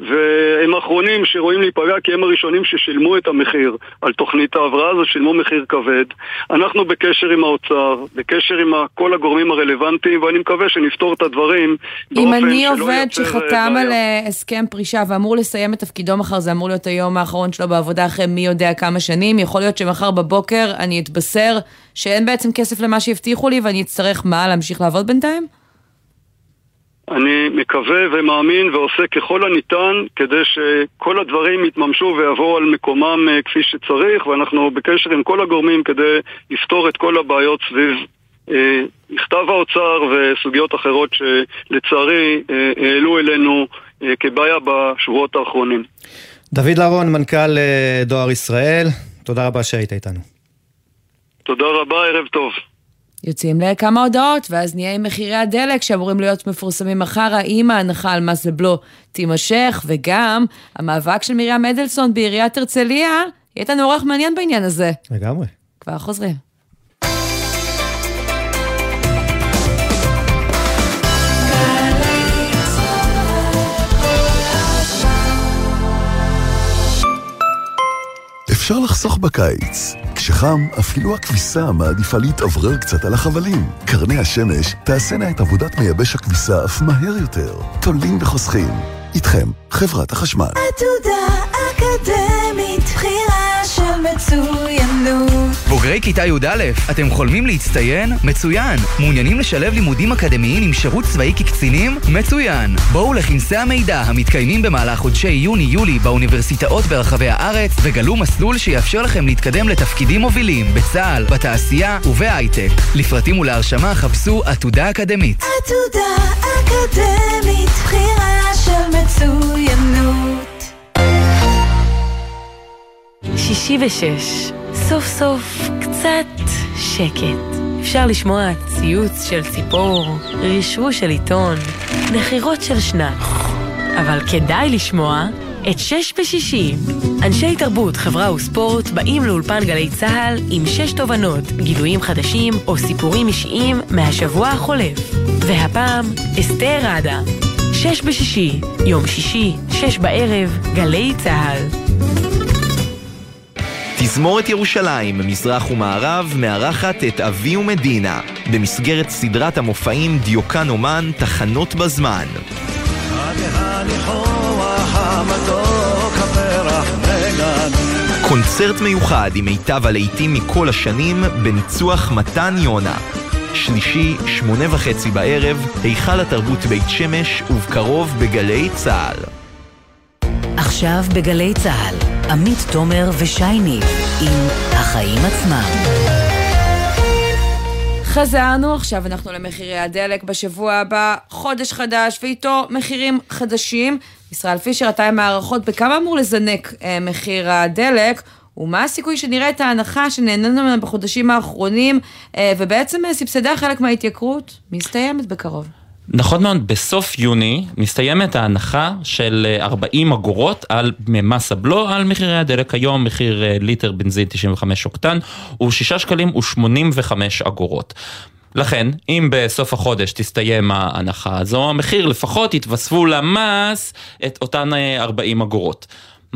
והם האחרונים שרואים להיפגע כי הם הראשונים ששילמו את המחיר על תוכנית ההבראה הזו, שילמו מחיר כבד. אנחנו בקשר עם האוצר, בקשר עם כל הגורמים הרלוונטיים, ואני מקווה שנפתור את הדברים אם אני עובד שחתם על אה, הסכם פרישה ואמור לסיים את תפקידו מחר, זה אמור להיות היום האחרון שלו בעבודה אחרי מי יודע כמה שנים, יכול להיות שמחר בבוקר אני אתבשר שאין בעצם כסף למה שהבטיחו לי ואני אצטרך מה, להמשיך לעבוד בינתיים? אני מקווה ומאמין ועושה ככל הניתן כדי שכל הדברים יתממשו ויבואו על מקומם אה, כפי שצריך ואנחנו בקשר עם כל הגורמים כדי לפתור את כל הבעיות סביב אה, מכתב האוצר וסוגיות אחרות שלצערי אה, העלו אלינו אה, כבעיה בשבועות האחרונים. דוד לרון, מנכ"ל אה, דואר ישראל, תודה רבה שהיית איתנו. תודה רבה, ערב טוב. יוצאים לכמה הודעות, ואז נהיה עם מחירי הדלק שאמורים להיות מפורסמים מחר, האם ההנחה על מס לבלו תימשך, וגם המאבק של מרים אדלסון בעיריית הרצליה, יהיה לנו אורח מעניין בעניין הזה. לגמרי. כבר חוזרים. אפשר לחסוך בקיץ. כשחם, אפילו הכביסה מעדיפה להתאוורר קצת על החבלים. קרני השמש תעשינה את עבודת מייבש הכביסה אף מהר יותר. תולים וחוסכים. איתכם, חברת החשמל. עתודה אקדמית, בחירה של מצוינות. בוגרי כיתה י"א, אתם חולמים להצטיין? מצוין. מעוניינים לשלב לימודים אקדמיים עם שירות צבאי כקצינים? מצוין. בואו לכנסי המידע המתקיימים במהלך חודשי יוני-יולי באוניברסיטאות ברחבי הארץ וגלו מסלול שיאפשר לכם להתקדם לתפקידים מובילים בצה"ל, בתעשייה ובהייטק. לפרטים ולהרשמה חפשו עתודה אקדמית. עתודה אקדמית, בחירה של מצוינות. שישי ושש, סוף סוף קצת שקט. אפשר לשמוע ציוץ של ציפור, רשרוש של עיתון, נחירות של שנץ. אבל כדאי לשמוע את שש בשישי. אנשי תרבות, חברה וספורט באים לאולפן גלי צה"ל עם שש תובנות, גילויים חדשים או סיפורים אישיים מהשבוע החולף. והפעם, אסתר ראדה. שש בשישי, יום שישי, שש בערב, גלי צה"ל. תזמורת ירושלים, מזרח ומערב, מארחת את אבי ומדינה, במסגרת סדרת המופעים דיוקן אומן, תחנות בזמן. קונצרט מיוחד עם מיטב הלהיטים מכל השנים בניצוח מתן יונה. שלישי, שמונה וחצי בערב, היכל התרבות בית שמש, ובקרוב בגלי צה"ל. עכשיו בגלי צה"ל, עמית תומר ושייני עם החיים עצמם. חזרנו, עכשיו אנחנו למחירי הדלק בשבוע הבא, חודש חדש ואיתו מחירים חדשים. ישראל פישר, אתה עם הערכות בכמה אמור לזנק אה, מחיר הדלק, ומה הסיכוי שנראה את ההנחה שנהנינו ממנה בחודשים האחרונים, אה, ובעצם אה, סבסדה חלק מההתייקרות, מסתיימת בקרוב. נכון מאוד, בסוף יוני מסתיימת ההנחה של 40 אגורות על מס הבלו על מחירי הדלק היום, מחיר ליטר בנזין 95 אוקטן הוא 6 שקלים ו-85 אגורות. לכן, אם בסוף החודש תסתיים ההנחה הזו, המחיר לפחות יתווספו למס את אותן 40 אגורות.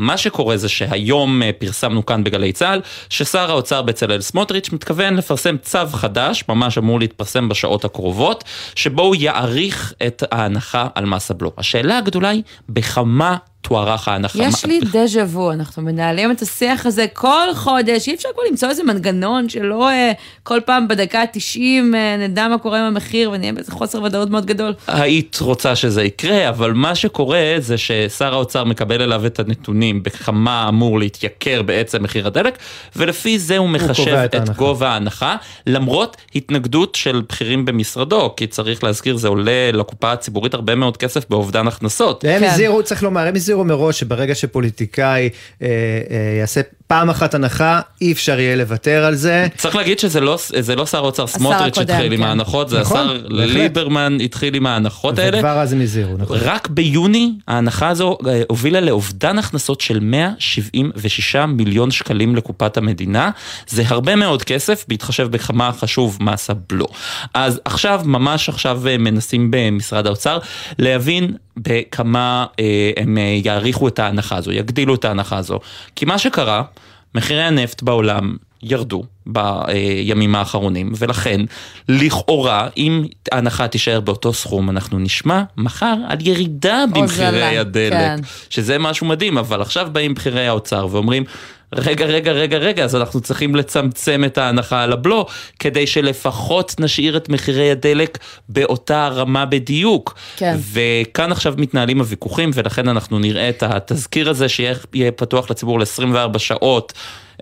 מה שקורה זה שהיום אה, פרסמנו כאן בגלי צה"ל, ששר האוצר בצלאל סמוטריץ' מתכוון לפרסם צו חדש, ממש אמור להתפרסם בשעות הקרובות, שבו הוא יעריך את ההנחה על מס הבלו. השאלה הגדולה היא, בכמה תוארך ההנחה. יש לי דז'ה וו, אנחנו מנהלים את השיח הזה כל חודש, אי אפשר כבר למצוא איזה מנגנון שלא אה, כל פעם בדקה ה-90 אה, נדע מה קורה עם המחיר ונהיה באיזה חוסר ודאות מאוד גדול. היית רוצה שזה יקרה, אבל מה שקורה זה ששר האוצר מקבל אליו את הנתונים בכמה אמור להתייקר בעצם מחיר הדלק, ולפי זה הוא מחשב הוא את, את גובה ההנחה, למרות התנגדות של בכירים במשרדו, כי צריך להזכיר, זה עולה לקופה הציבורית הרבה מאוד כסף באובדן הכנסות. הם הזהירו, כן. צריך לומר, הם הזהירו. הזהירו מראש שברגע שפוליטיקאי אה, אה, יעשה פעם אחת הנחה, אי אפשר יהיה לוותר על זה. צריך להגיד שזה לא, לא שר האוצר סמוטריץ' שהתחיל כן. עם ההנחות, זה נכון, השר בהחלט. ליברמן התחיל עם ההנחות האלה. וכבר אז הם הזהירו, נכון. רק ביוני ההנחה הזו אה, הובילה לאובדן הכנסות של 176 מיליון שקלים לקופת המדינה. זה הרבה מאוד כסף, בהתחשב בכמה חשוב מס הבלו. אז עכשיו, ממש עכשיו אה, מנסים במשרד האוצר להבין בכמה אה, הם אה, יעריכו את ההנחה הזו, יגדילו את ההנחה הזו. כי מה שקרה, מחירי הנפט בעולם ירדו בימים האחרונים, ולכן לכאורה, אם ההנחה תישאר באותו סכום, אנחנו נשמע מחר על ירידה במחירי הדלק, כן. שזה משהו מדהים, אבל עכשיו באים בכירי האוצר ואומרים, רגע, רגע, רגע, רגע, אז אנחנו צריכים לצמצם את ההנחה על הבלו, כדי שלפחות נשאיר את מחירי הדלק באותה רמה בדיוק. כן. וכאן עכשיו מתנהלים הוויכוחים, ולכן אנחנו נראה את התזכיר הזה שיהיה פתוח לציבור ל-24 שעות.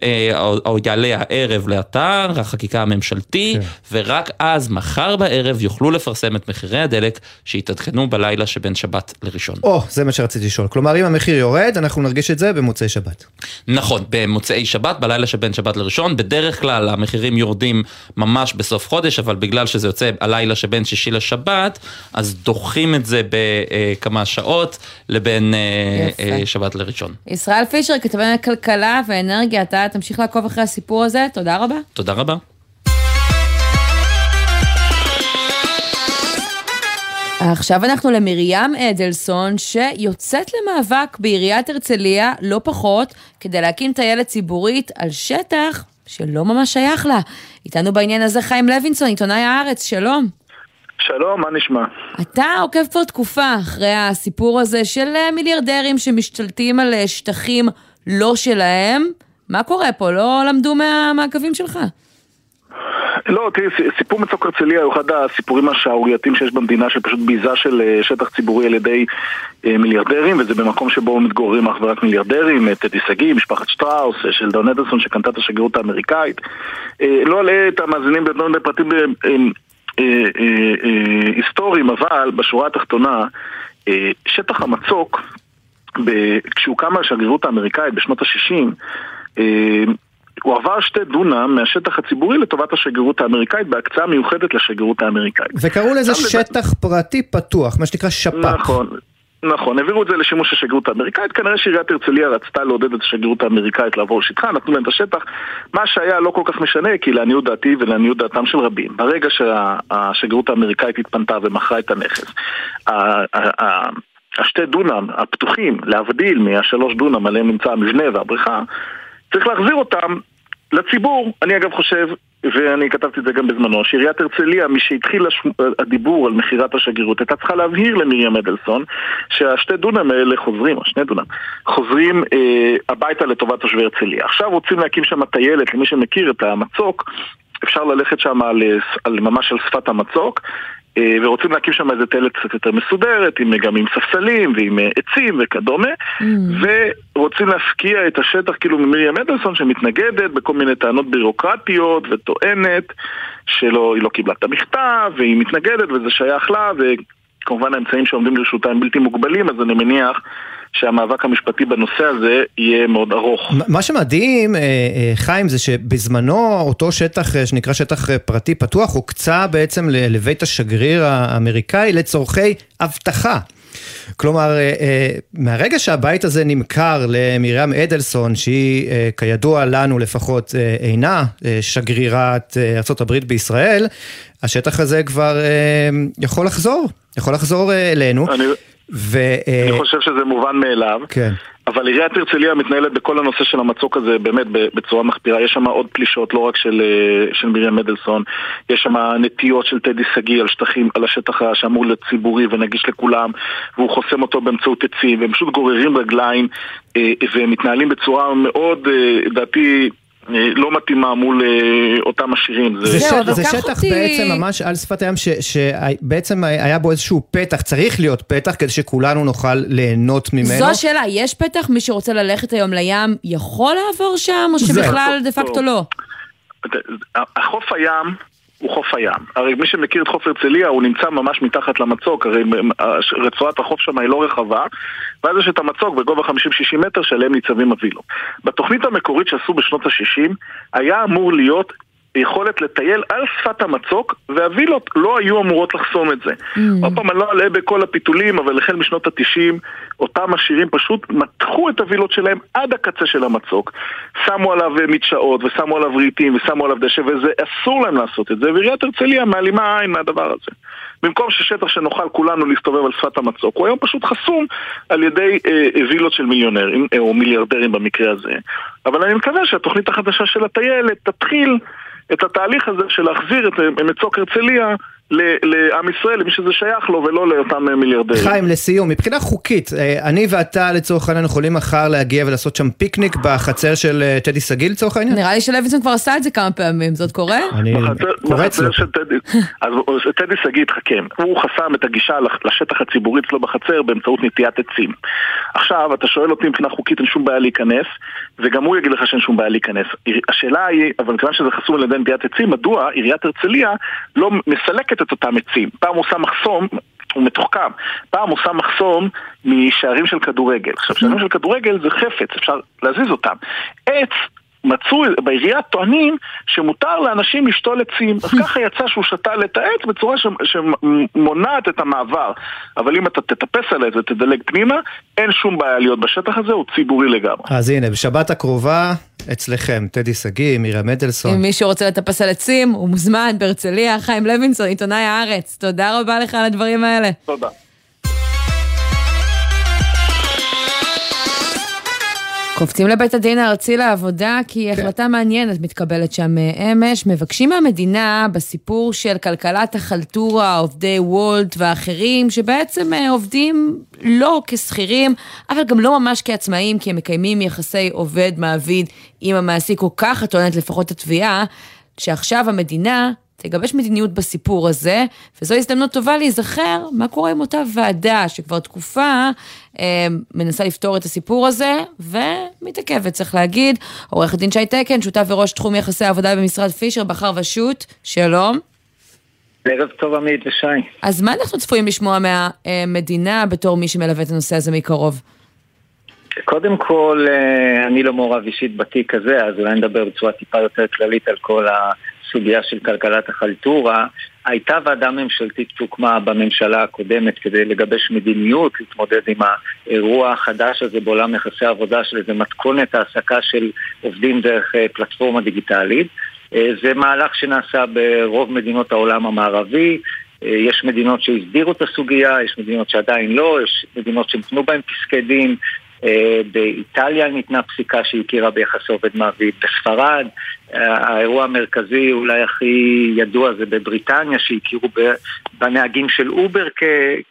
אה, או, או יעלה הערב לאתר החקיקה הממשלתי, כן. ורק אז, מחר בערב, יוכלו לפרסם את מחירי הדלק שיתעדכנו בלילה שבין שבת לראשון. או, זה מה שרציתי לשאול. כלומר, אם המחיר יורד, אנחנו נרגיש את זה במוצאי שבת. נכון, במוצאי שבת, בלילה שבין שבת לראשון. בדרך כלל המחירים יורדים ממש בסוף חודש, אבל בגלל שזה יוצא הלילה שבין שישי לשבת, אז דוחים את זה בכמה שעות לבין אה, יפה. אה, שבת לראשון. ישראל פישר, כתבי כלכלה ואנרגיה, אתה תמשיך לעקוב אחרי הסיפור הזה, תודה רבה. תודה רבה. עכשיו אנחנו למרים אדלסון, שיוצאת למאבק בעיריית הרצליה, לא פחות, כדי להקים טיילת ציבורית על שטח שלא ממש שייך לה. איתנו בעניין הזה חיים לוינסון, עיתונאי הארץ, שלום. שלום, מה נשמע? אתה עוקב כבר תקופה אחרי הסיפור הזה של מיליארדרים שמשתלטים על שטחים לא שלהם. מה קורה פה? לא למדו מהמעקבים שלך? לא, תראי, סיפור מצוק הרצליה הוא אחד הסיפורים השערורייתיים שיש במדינה של פשוט ביזה של אה, שטח ציבורי על ידי אה, מיליארדרים וזה במקום שבו מתגוררים אך ורק מיליארדרים, טדי שגיא, משפחת שטראוס, אה, של דון אדלסון שקנתה את השגרירות האמריקאית לא עלה את המאזינים בפרטים היסטוריים, אבל בשורה התחתונה שטח המצוק כשהוקם השגרירות האמריקאית בשנות ה-60 אה, הוא עבר שתי דונם מהשטח הציבורי לטובת השגרירות האמריקאית בהקצאה מיוחדת לשגרירות האמריקאית. וקראו לזה שטח לד... פרטי פתוח, מה שנקרא שפ"פ. נכון. נכון, העבירו את זה לשימוש השגרירות האמריקאית, כנראה שעיריית הרצליה רצתה לעודד את השגרירות האמריקאית לעבור לשטחה, נתנו להם את השטח, מה שהיה לא כל כך משנה, כי לעניות דעתי ולעניות דעתם של רבים, ברגע שהשגרירות האמריקאית התפנתה ומכרה את הנכס, השתי דונם הפתוחים, להבדיל מהשלוש דונם עליהם נמצא המבנה והבריכה, צריך להחזיר אותם לציבור. אני אגב חושב, ואני כתבתי את זה גם בזמנו, שעיריית הרצליה, משהתחיל הדיבור על מכירת השגרירות, הייתה צריכה להבהיר למרים אדלסון שהשתי דונם האלה חוזרים, או שני דונם, חוזרים אה, הביתה לטובת תושבי הרצליה. עכשיו רוצים להקים שם טיילת, למי שמכיר את המצוק, אפשר ללכת שם על, על, ממש על שפת המצוק, אה, ורוצים להקים שם איזה טיילת קצת יותר מסודרת, עם, גם עם ספסלים ועם אה, עצים וכדומה, mm. ורוצים להפקיע את השטח כאילו ממרים אדלסון שמתנגדת בכל מיני טענות בירוקרטיות וטוענת שלא, היא לא קיבלה את המכתב והיא מתנגדת וזה שייך לה וכמובן האמצעים שעומדים לרשותה הם בלתי מוגבלים אז אני מניח שהמאבק המשפטי בנושא הזה יהיה מאוד ארוך. מה שמדהים, אה, אה, חיים, זה שבזמנו אותו שטח אה, שנקרא שטח פרטי פתוח הוקצה בעצם לבית השגריר האמריקאי לצורכי אבטחה. כלומר, מהרגע שהבית הזה נמכר למרים אדלסון, שהיא כידוע לנו לפחות אינה שגרירת ארה"ב בישראל, השטח הזה כבר יכול לחזור, יכול לחזור אלינו. אני... ו... אני חושב שזה מובן מאליו. כן. אבל עיריית הרצליה מתנהלת בכל הנושא של המצוק הזה באמת בצורה מחפירה. יש שם עוד פלישות, לא רק של, אה, של מרים מדלסון, יש שם נטיות של טדי שגיא על שטחים, על השטח שאמור להיות ציבורי ונגיש לכולם, והוא חוסם אותו באמצעות עצים, והם פשוט גוררים רגליים אה, ומתנהלים בצורה מאוד, לדעתי, אה, לא מתאימה מול אה, אותם עשירים. זה, זה, זה שטח אותי... בעצם ממש על שפת הים, שבעצם היה בו איזשהו פתח, צריך להיות פתח כדי שכולנו נוכל ליהנות ממנו. זו השאלה, יש פתח? מי שרוצה ללכת היום לים יכול לעבור שם, או שבכלל דה פקטו לא? החוף הים... הוא חוף הים. הרי מי שמכיר את חוף הרצליה, הוא נמצא ממש מתחת למצוק, הרי רצועת החוף שם היא לא רחבה, ואז יש את המצוק בגובה 50-60 מטר שעליהם ניצבים הווילות. בתוכנית המקורית שעשו בשנות ה-60, היה אמור להיות יכולת לטייל על שפת המצוק, והווילות לא היו אמורות לחסום את זה. Mm. עוד פעם, אני לא אלאה בכל הפיתולים, אבל החל משנות התשעים, אותם עשירים פשוט מתחו את הווילות שלהם עד הקצה של המצוק, שמו עליו מדשאות, ושמו עליו רהיטים, ושמו עליו דשא, וזה אסור להם לעשות את זה, ועיריית הרצליה מעלימה עין מהדבר הזה. במקום ששטח שנוכל כולנו להסתובב על שפת המצוק, הוא היום פשוט חסום על ידי אה, וילות של מיליונרים, אה, או מיליארדרים במקרה הזה. אבל אני מקווה שהתוכנית החדשה של הטיילת תתחיל את התהליך הזה של להחזיר את אה, מצוק הרצליה לעם ישראל, למי שזה שייך לו, ולא לאותם אה, מיליארדרים. חיים, לסיום, מבחינה חוקית, אה, אני ואתה לצורך העניין יכולים מחר להגיע ולעשות שם פיקניק בחצר של טדי שגיא לצורך העניין? נראה לי שלוינסון כבר עשה את זה כמה פעמים, זאת קורה? אני קורץ לו. אז טדי שגיא התחכם, הוא חסם את הגישה לשטח הציבורי אצלו בחצר באמצעות נטיית עצים. עכשיו, אתה שואל אותי מבחינה חוקית אין שום בעיה להיכנס, וגם הוא יגיד לך שאין שום בעיה להיכנס. השאלה היא, אבל מכיוון שזה חסום על ידי נטיית עצים, מדוע עיריית הרצליה לא מסלקת את אותם עצים? פעם הוא שם מחסום, הוא מתוחכם. פעם הוא שם מחסום משערים של כדורגל. עכשיו, שערים של כדורגל זה חפץ, אפשר להזיז אותם. עץ מצאו, בעירייה טוענים שמותר לאנשים לשתול עצים. אז ככה יצא שהוא שתל את העץ בצורה שמונעת את המעבר. אבל אם אתה תטפס על העץ ותדלג פנימה, אין שום בעיה להיות בשטח הזה, הוא ציבורי לגמרי. אז הנה, בשבת הקרובה, אצלכם, טדי שגיא, מירה מדלסון. אם מישהו רוצה לטפס על עצים, הוא מוזמן בהרצליה, חיים לוינסון, עיתונאי הארץ. תודה רבה לך על הדברים האלה. תודה. קופצים לבית הדין הארצי לעבודה כי כן. החלטה מעניינת מתקבלת שם אה, אמש. מבקשים מהמדינה בסיפור של כלכלת החלטורה, עובדי וולט ואחרים, שבעצם אה, עובדים לא כשכירים, אבל גם לא ממש כעצמאים, כי הם מקיימים יחסי עובד-מעביד עם המעסיק, או ככה טוענת לפחות התביעה, שעכשיו המדינה תגבש מדיניות בסיפור הזה, וזו הזדמנות טובה להיזכר מה קורה עם אותה ועדה שכבר תקופה אה, מנסה לפתור את הסיפור הזה, ומתעכבת, צריך להגיד. עורך דין שי תקן, שותף וראש תחום יחסי העבודה במשרד פישר, בחר ושות', שלום. ערב טוב עמית ושי. אז מה אנחנו צפויים לשמוע מהמדינה בתור מי שמלווה את הנושא הזה מקרוב? קודם כל, אה, אני לא מעורב אישית בתיק הזה, אז אולי נדבר בצורה טיפה יותר כללית על כל הסוגיה של כלכלת החלטורה. הייתה ועדה ממשלתית שהוקמה בממשלה הקודמת כדי לגבש מדיניות, להתמודד עם האירוע החדש הזה בעולם יחסי העבודה של איזה מתכונת העסקה של עובדים דרך אה, פלטפורמה דיגיטלית. אה, זה מהלך שנעשה ברוב מדינות העולם המערבי, יש מדינות שהסדירו את הסוגיה, יש מדינות שעדיין לא, יש מדינות שנתנו בהן פסקי דין, באיטליה ניתנה פסיקה שהכירה ביחסי עובד מעביד, בספרד האירוע המרכזי אולי הכי ידוע זה בבריטניה שהכירו בנהגים של אובר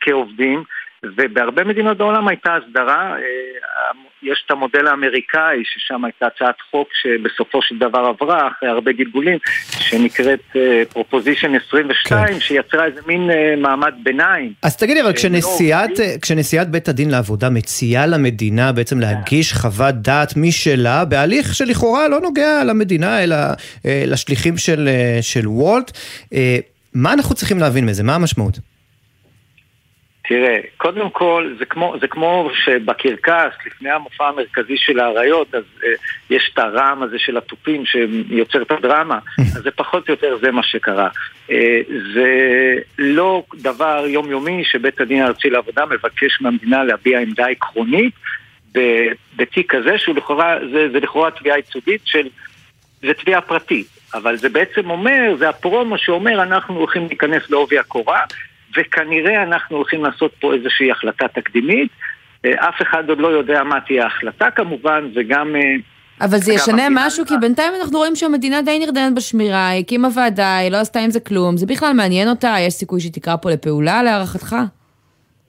כעובדים ובהרבה מדינות בעולם הייתה הסדרה, אה, יש את המודל האמריקאי ששם הייתה הצעת חוק שבסופו של דבר עברה אחרי הרבה גלגולים שנקראת Proposition אה, 22 כן. שיצרה איזה מין אה, מעמד ביניים. אז תגידי אבל כשנשיאת, לא כשנשיאת בית הדין לעבודה מציעה למדינה בעצם להגיש חוות דעת משלה בהליך שלכאורה לא נוגע למדינה אלא אה, לשליחים של, אה, של וולט, uh, מה אנחנו צריכים להבין מזה? מה המשמעות? תראה, קודם כל, זה כמו, זה כמו שבקרקס, לפני המופע המרכזי של האריות, אז אה, יש את הרעם הזה של התופים שיוצר את הדרמה, אז זה פחות או יותר זה מה שקרה. אה, זה לא דבר יומיומי שבית הדין הארצי לעבודה מבקש מהמדינה להביע עמדה עקרונית בתיק כזה, שהוא לכאורה, זה, זה לכאורה תביעה ייצוגית של, זה תביעה פרטית. אבל זה בעצם אומר, זה הפרומו שאומר אנחנו הולכים להיכנס לעובי הקורה וכנראה אנחנו הולכים לעשות פה איזושהי החלטה תקדימית. אה, אף אחד עוד לא יודע מה תהיה ההחלטה כמובן, וגם... אה, אבל זה ישנה משהו, כי בינתיים אנחנו רואים שהמדינה די נרדמת בשמירה, היא הקימה ועדה, היא לא עשתה עם זה כלום, זה בכלל מעניין אותה, יש סיכוי שהיא תקרא פה לפעולה להערכתך?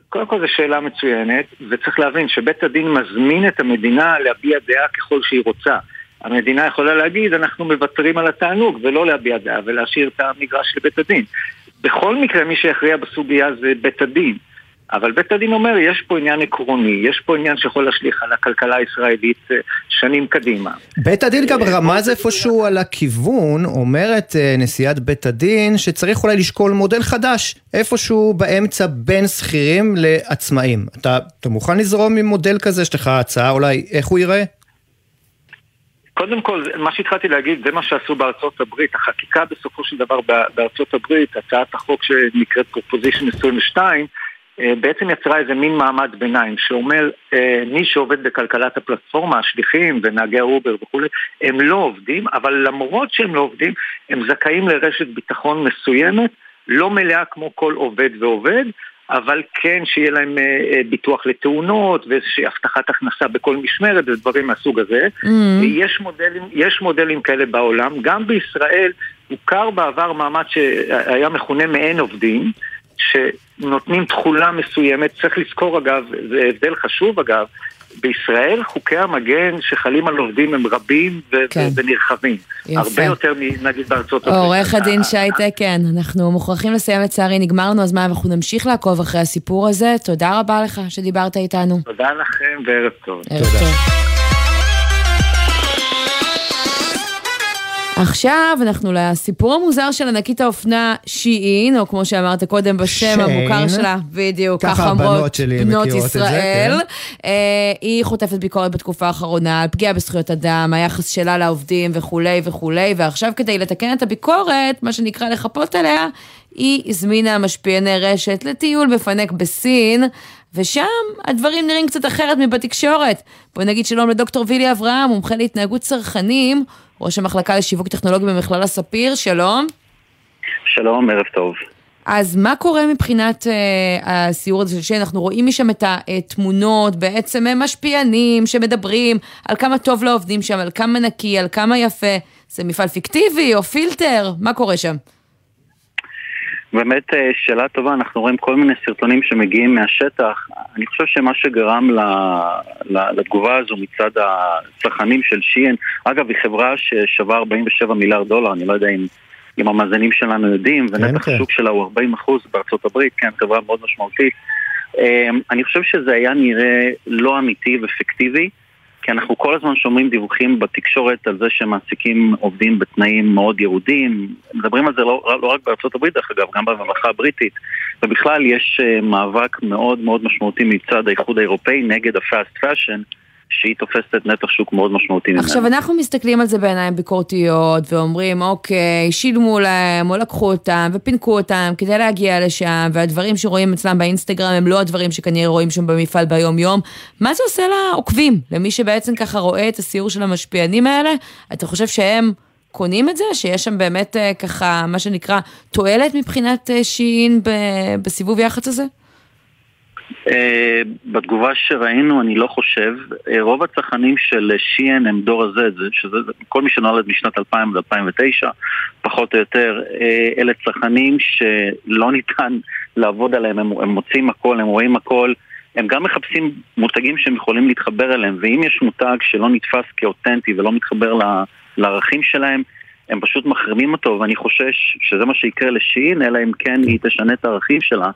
קודם כל זו שאלה מצוינת, וצריך להבין שבית הדין מזמין את המדינה להביע דעה ככל שהיא רוצה. המדינה יכולה להגיד, אנחנו מוותרים על התענוג, ולא להביע דעה, ולהשאיר את המגרש לבית הדין. בכל מקרה מי שיכריע בסוגיה זה בית הדין. אבל בית הדין אומר, יש פה עניין עקרוני, יש פה עניין שיכול להשליך על הכלכלה הישראלית אה, שנים קדימה. בית הדין גם אה, רמז איפשהו על הכיוון, אומרת אה, נשיאת בית הדין, שצריך אולי לשקול מודל חדש, איפשהו באמצע בין שכירים לעצמאים. אתה, אתה מוכן לזרום עם מודל כזה? יש לך הצעה אולי איך הוא ייראה? קודם כל, מה שהתחלתי להגיד, זה מה שעשו בארצות הברית. החקיקה בסופו של דבר בארצות הברית, הצעת החוק שנקראת Proposition 22, אה, בעצם יצרה איזה מין מעמד ביניים שאומר אה, מי שעובד בכלכלת הפלטפורמה, השליחים ונהגי האובר וכולי, הם לא עובדים, אבל למרות שהם לא עובדים, הם זכאים לרשת ביטחון מסוימת, לא מלאה כמו כל עובד ועובד, אבל כן שיהיה להם אה, אה, ביטוח לתאונות ואיזושהי הבטחת הכנסה בכל משמרת ודברים מהסוג הזה. Mm-hmm. יש, מודלים, יש מודלים כאלה בעולם, גם בישראל הוכר בעבר מעמד שהיה מכונה מעין עובדים, שנותנים תכולה מסוימת, צריך לזכור אגב, זה הבדל חשוב אגב, בישראל חוקי המגן שחלים על עובדים הם רבים ו- כן. ונרחבים. יפה. הרבה יותר נגיד בארצות הברית. עורך הדין שי תקן, אנחנו מוכרחים לסיים לצערי, נגמר לנו הזמן ואנחנו נמשיך לעקוב אחרי הסיפור הזה. תודה רבה לך שדיברת איתנו. תודה לכם וערב טוב. ערב תודה. טוב. עכשיו אנחנו לסיפור המוזר של ענקית האופנה שיעין, או כמו שאמרת קודם בשם שיין. המוכר שלה, בדיוק, ככה אומרות בנות ישראל. זה, כן. אה, היא חוטפת ביקורת בתקופה האחרונה על פגיעה בזכויות אדם, היחס שלה לעובדים וכולי וכולי, ועכשיו כדי לתקן את הביקורת, מה שנקרא לחפות עליה, היא הזמינה משפיעני רשת לטיול בפנק בסין. ושם הדברים נראים קצת אחרת מבתקשורת. בואי נגיד שלום לדוקטור וילי אברהם, מומחה להתנהגות צרכנים, ראש המחלקה לשיווק טכנולוגי במכללה ספיר, שלום. שלום, ערב טוב. אז מה קורה מבחינת uh, הסיור הזה של שי? אנחנו רואים משם את התמונות, בעצם הם משפיענים שמדברים על כמה טוב לעובדים שם, על כמה נקי, על כמה יפה. זה מפעל פיקטיבי או פילטר? מה קורה שם? באמת אה, שאלה טובה, אנחנו רואים כל מיני סרטונים שמגיעים מהשטח. אני חושב שמה שגרם לתגובה הזו מצד הצרכנים של שיאן, אגב, היא חברה ששווה 47 מיליארד דולר, אני לא יודע אם, אם המאזינים שלנו יודעים, כן, ונתח כן. השוק שלה הוא 40 אחוז בארצות הברית, כן, חברה מאוד משמעותית. אה, אני חושב שזה היה נראה לא אמיתי ופיקטיבי. כי אנחנו כל הזמן שומעים דיווחים בתקשורת על זה שמעסיקים עובדים בתנאים מאוד ירודים. מדברים על זה לא, לא רק בארצות הברית, דרך אגב, גם בממלכה הבריטית. ובכלל יש אה, מאבק מאוד מאוד משמעותי מצד האיחוד האירופאי נגד ה fast fashion. שהיא תופסת נתח שוק מאוד משמעותי ממנו. עכשיו, אנחנו מסתכלים על זה בעיניים ביקורתיות, ואומרים, אוקיי, שילמו להם, או לקחו אותם, ופינקו אותם כדי להגיע לשם, והדברים שרואים אצלם באינסטגרם הם לא הדברים שכנראה רואים שם במפעל ביום-יום. מה זה עושה לעוקבים? למי שבעצם ככה רואה את הסיור של המשפיענים האלה? אתה חושב שהם... קונים את זה? שיש שם באמת אה, ככה, מה שנקרא, תועלת מבחינת אה, שין בסיבוב יח"צ הזה? אה, בתגובה שראינו, אני לא חושב. אה, רוב הצרכנים של שיאן הם דור ה-Z, שזה כל מי שנולד משנת 2000 עד 2009, פחות או יותר. אה, אלה צרכנים שלא ניתן לעבוד עליהם, הם, הם מוצאים הכל, הם רואים הכל. הם גם מחפשים מותגים שהם יכולים להתחבר אליהם, ואם יש מותג שלא נתפס כאותנטי ולא מתחבר ל, לערכים שלהם, הם פשוט מחרימים אותו, ואני חושש שזה מה שיקרה לשין, אלא אם כן היא תשנה את הערכים שלה.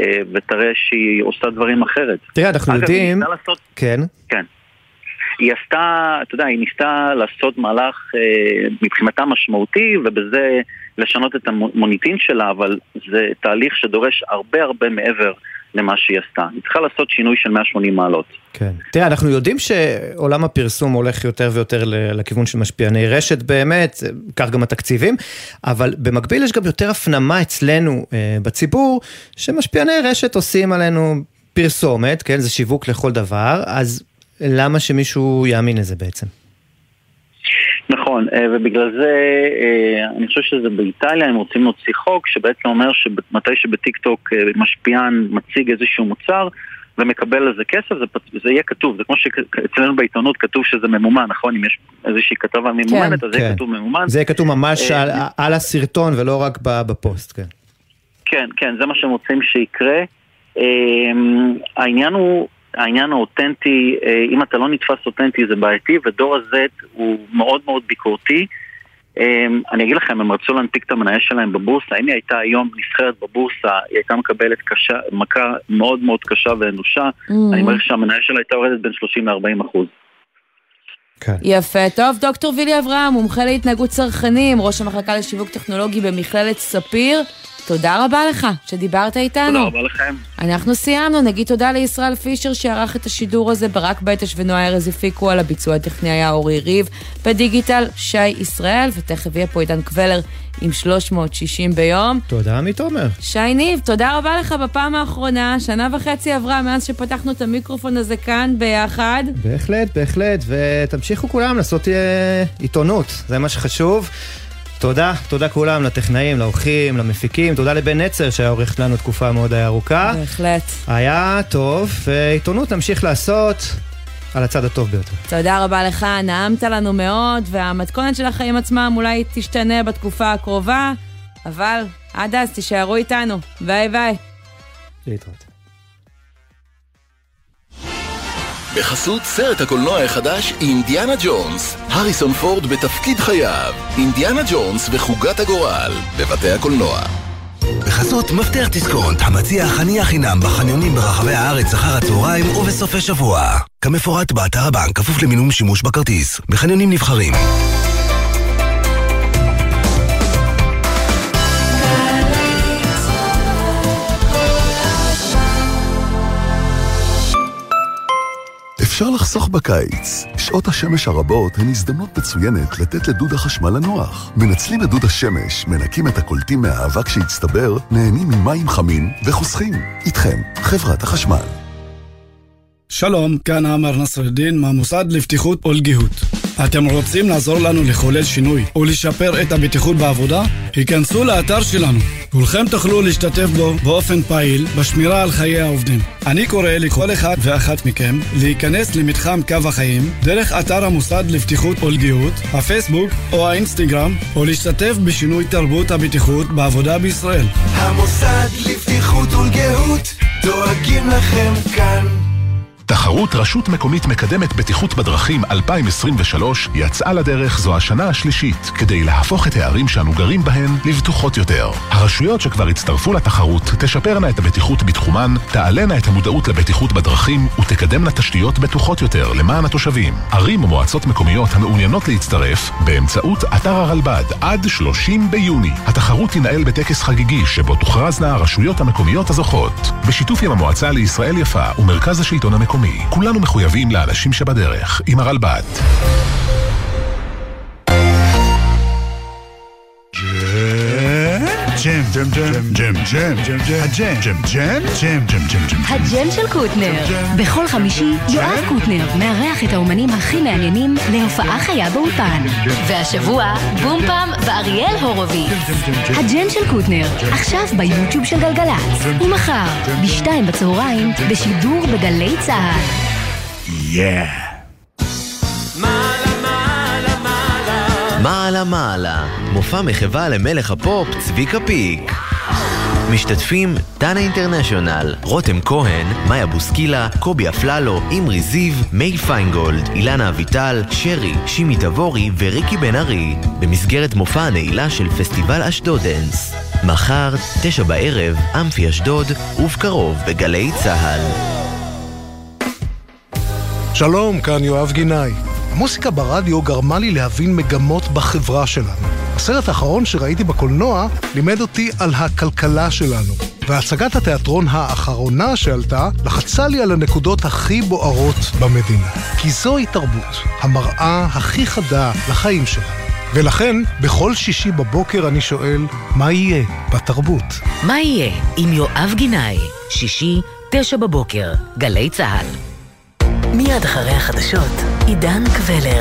אה, ותראה שהיא עושה דברים אחרת. תראה, אנחנו אגב, יודעים... היא ניסתה לעשות... כן. כן. היא עשתה, אתה יודע, היא ניסתה לעשות מהלך אה, מבחינתה משמעותי, ובזה לשנות את המוניטין שלה, אבל זה תהליך שדורש הרבה הרבה מעבר למה שהיא עשתה. היא צריכה לעשות שינוי של 180 מעלות. כן. תראה, אנחנו יודעים שעולם הפרסום הולך יותר ויותר לכיוון של משפיעני רשת באמת, כך גם התקציבים, אבל במקביל יש גם יותר הפנמה אצלנו אה, בציבור, שמשפיעני רשת עושים עלינו פרסומת, כן, זה שיווק לכל דבר, אז למה שמישהו יאמין לזה בעצם? נכון, אה, ובגלל זה אה, אני חושב שזה באיטליה, הם רוצים להוציא חוק שבעצם אומר שמתי שבטיק טוק אה, משפיען מציג איזשהו מוצר ומקבל על זה כסף, זה, זה יהיה כתוב, זה כמו שאצלנו בעיתונות כתוב שזה ממומן, נכון? אם יש איזושהי כתבה ממומנת, כן, אז זה יהיה כן. כתוב ממומן. זה יהיה כתוב ממש על, על הסרטון ולא רק בפוסט, כן. כן, כן, זה מה שהם רוצים שיקרה. העניין הוא העניין האותנטי, אה, אם אתה לא נתפס אותנטי זה בעייתי, ודור ה-Z הוא מאוד מאוד ביקורתי. אה, אני אגיד לכם, הם רצו להנפיק את המניה שלהם בבורסה, אם היא הייתה היום נסחרת בבורסה, היא הייתה מקבלת קשה, מכה מאוד מאוד קשה ואנושה, mm-hmm. אני מעריך שהמניה שלה הייתה יורדת בין 30 ל-40 אחוז. כן. יפה. טוב, דוקטור וילי אברהם, מומחה להתנהגות צרכנים, ראש המחלקה לשיווק טכנולוגי במכללת ספיר. תודה רבה לך שדיברת איתנו. תודה רבה לכם. אנחנו סיימנו, נגיד תודה לישראל פישר שערך את השידור הזה, ברק בייטש ונועה ארז הפיקו על הביצוע הטכני היה אורי ריב, בדיגיטל שי ישראל, ותכף יהיה פה עידן קבלר עם 360 ביום. תודה מתומר. שי ניב, תודה רבה לך בפעם האחרונה, שנה וחצי עברה מאז שפתחנו את המיקרופון הזה כאן ביחד. בהחלט, בהחלט, ותמשיכו כולם לעשות אה, עיתונות, זה מה שחשוב. תודה, תודה כולם, לטכנאים, לאורחים, למפיקים, תודה לבן נצר שהיה עורך לנו תקופה מאוד ארוכה. בהחלט. היה טוב, ועיתונות נמשיך לעשות על הצד הטוב ביותר. תודה רבה לך, נעמת לנו מאוד, והמתכונת של החיים עצמם אולי תשתנה בתקופה הקרובה, אבל עד אז תישארו איתנו. ביי ביי. להתראות. בחסות סרט הקולנוע החדש אינדיאנה ג'ונס, הריסון פורד בתפקיד חייו, אינדיאנה ג'ונס וחוגת הגורל, בבתי הקולנוע. בחסות מפתח דיסקונט, המציע חניה חינם בחניונים ברחבי הארץ אחר הצהריים ובסופי שבוע. כמפורט באתר הבנק, כפוף למינום שימוש בכרטיס. בחניונים נבחרים. אפשר לחסוך בקיץ. שעות השמש הרבות הן הזדמנות מצוינת לתת לדוד החשמל לנוח. מנצלים את דוד השמש, מנקים את הקולטים מהאבק שהצטבר, נהנים ממים חמים וחוסכים. איתכם, חברת החשמל. שלום, כאן עמר נסרדין מהמוסד לבטיחות ולגיהות. אתם רוצים לעזור לנו לחולל שינוי ולשפר את הבטיחות בעבודה? היכנסו לאתר שלנו. כולכם תוכלו להשתתף בו באופן פעיל בשמירה על חיי העובדים. אני קורא לכל אחד ואחת מכם להיכנס למתחם קו החיים דרך אתר המוסד לבטיחות ולגיהות, הפייסבוק או האינסטגרם, או להשתתף בשינוי תרבות הבטיחות בעבודה בישראל. המוסד לבטיחות ולגיהות דואגים לכם כאן. תחרות רשות מקומית מקדמת בטיחות בדרכים 2023 יצאה לדרך זו השנה השלישית כדי להפוך את הערים שאנו גרים בהן לבטוחות יותר. הרשויות שכבר הצטרפו לתחרות תשפרנה את הבטיחות בתחומן, תעלנה את המודעות לבטיחות בדרכים ותקדמנה תשתיות בטוחות יותר למען התושבים. ערים ומועצות מקומיות המעוניינות להצטרף באמצעות אתר הרלב"ד עד 30 ביוני. התחרות תנהל בטקס חגיגי שבו תוכרזנה הרשויות המקומיות הזוכות. בשיתוף עם המועצה לישראל יפה ומרכז השלטון המקומי. המקומי. כולנו מחויבים לאנשים שבדרך, עם הרלב"ד. הג'ם, ג'ם, ג'ם, ג'ם, ג'ם, ג'ם, הג'ם, ג'ם, ג'ם, ג'ם, ג'ם, ג'ם, ג'ם. הג'ם של קוטנר. בכל חמישי, יואב קוטנר מארח את האומנים הכי מעניינים להופעה חיה באולפן. והשבוע, בום פם ואריאל הורוביץ. הג'ם של קוטנר, עכשיו ביוטיוב של גלגלצ. ומחר, בשתיים בצהריים, בשידור בגלי צה"ל. yeah. מעלה מעלה, מופע מחווה למלך הפופ צביקה פיק. משתתפים דנה אינטרנשיונל, רותם כהן, מאיה בוסקילה, קובי אפללו, אמרי זיו, מיי פיינגולד, אילנה אביטל, שרי, שימי תבורי וריקי בן ארי, במסגרת מופע הנעילה של פסטיבל אשדודנס. מחר, תשע בערב, אמפי אשדוד, ובקרוב בגלי צה"ל. שלום, כאן יואב גינאי. המוסיקה ברדיו גרמה לי להבין מגמות בחברה שלנו. הסרט האחרון שראיתי בקולנוע לימד אותי על הכלכלה שלנו. והצגת התיאטרון האחרונה שעלתה לחצה לי על הנקודות הכי בוערות במדינה. כי זוהי תרבות, המראה הכי חדה לחיים שלנו. ולכן, בכל שישי בבוקר אני שואל, מה יהיה בתרבות? מה יהיה עם יואב גינאי? שישי, תשע בבוקר, גלי צה"ל. מיד אחרי החדשות, עידן קבלר.